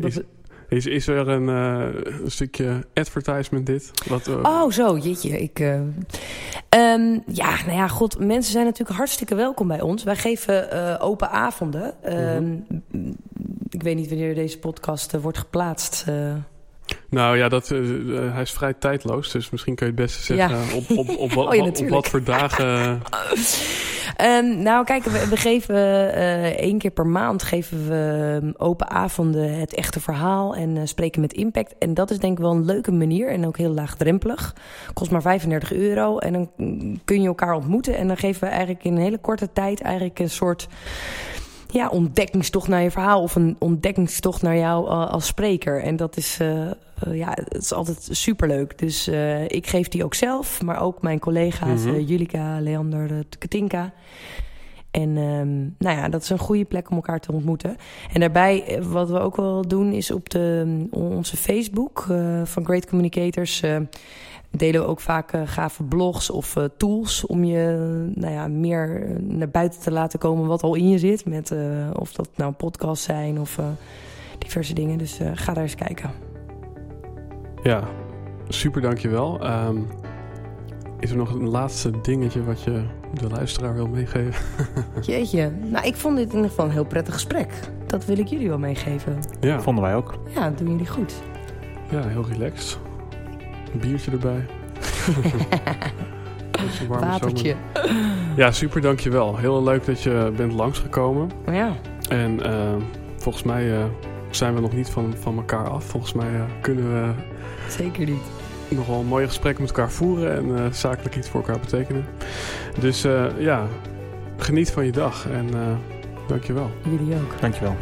Is, is, is er een, eh, een stukje advertisement dit? Wat, eh, Oh, zo, jeetje. Ik, eh, ehm, ja, nou ja, god, mensen zijn natuurlijk hartstikke welkom bij ons. Wij geven open avonden. Ehm, Ik weet niet wanneer deze podcast wordt geplaatst. Nou ja, dat, eh, eh, hij is vrij tijdloos. Dus misschien kun je het beste zeggen Ja. op, op, op, wat- Oh ja, op natuurlijk. wat voor dagen. Ehm, nou, kijk, we, we geven eh één keer per maand geven we ehm, open avonden het echte verhaal en spreken met impact. En dat is denk ik wel een leuke manier en ook heel laagdrempelig. Kost maar 35 euro en dan kun je elkaar ontmoeten. En dan geven we eigenlijk in een hele korte tijd eigenlijk een soort ja, ontdekkingstocht naar je verhaal of een ontdekkingstocht naar jou eh, als spreker. En dat is, eh, eh, ja, het is altijd superleuk. Dus ik geef die ook zelf, maar ook mijn collega's, Mhm. Julika, Leander, Katinka. En ehm, nou ja, dat is een goede plek om elkaar te ontmoeten. En daarbij, wat we ook wel doen, is op de, onze Facebook van Great Communicators... delen we ook vaak eh, gave blogs of eh, tools... om je nou ja, meer eh, naar buiten te laten komen wat al in je zit. Met, eh, of dat nou podcasts zijn of eh, diverse dingen. Dus eh, ga daar eens kijken. Ja, super dankjewel. Ehm is er nog een laatste dingetje wat je de luisteraar wil meegeven? Jeetje, nou ik vond dit in ieder geval een heel prettig gesprek. Dat wil ik jullie wel meegeven. Ja, Vonden wij ook. Ja, doen jullie goed. ja heel relaxed. Een biertje erbij. Watertje. zomer. Ja, super dankjewel. Heel leuk dat je bent langsgekomen. Ja, En eh, volgens mij eh, zijn we nog niet van, van elkaar af. Volgens mij eh, kunnen we zeker niet. nog wel een mooie gesprekken met elkaar voeren en eh, zakelijk iets voor elkaar betekenen. Dus eh, ja, geniet van je dag en eh dankjewel. Jullie ook. Dankjewel.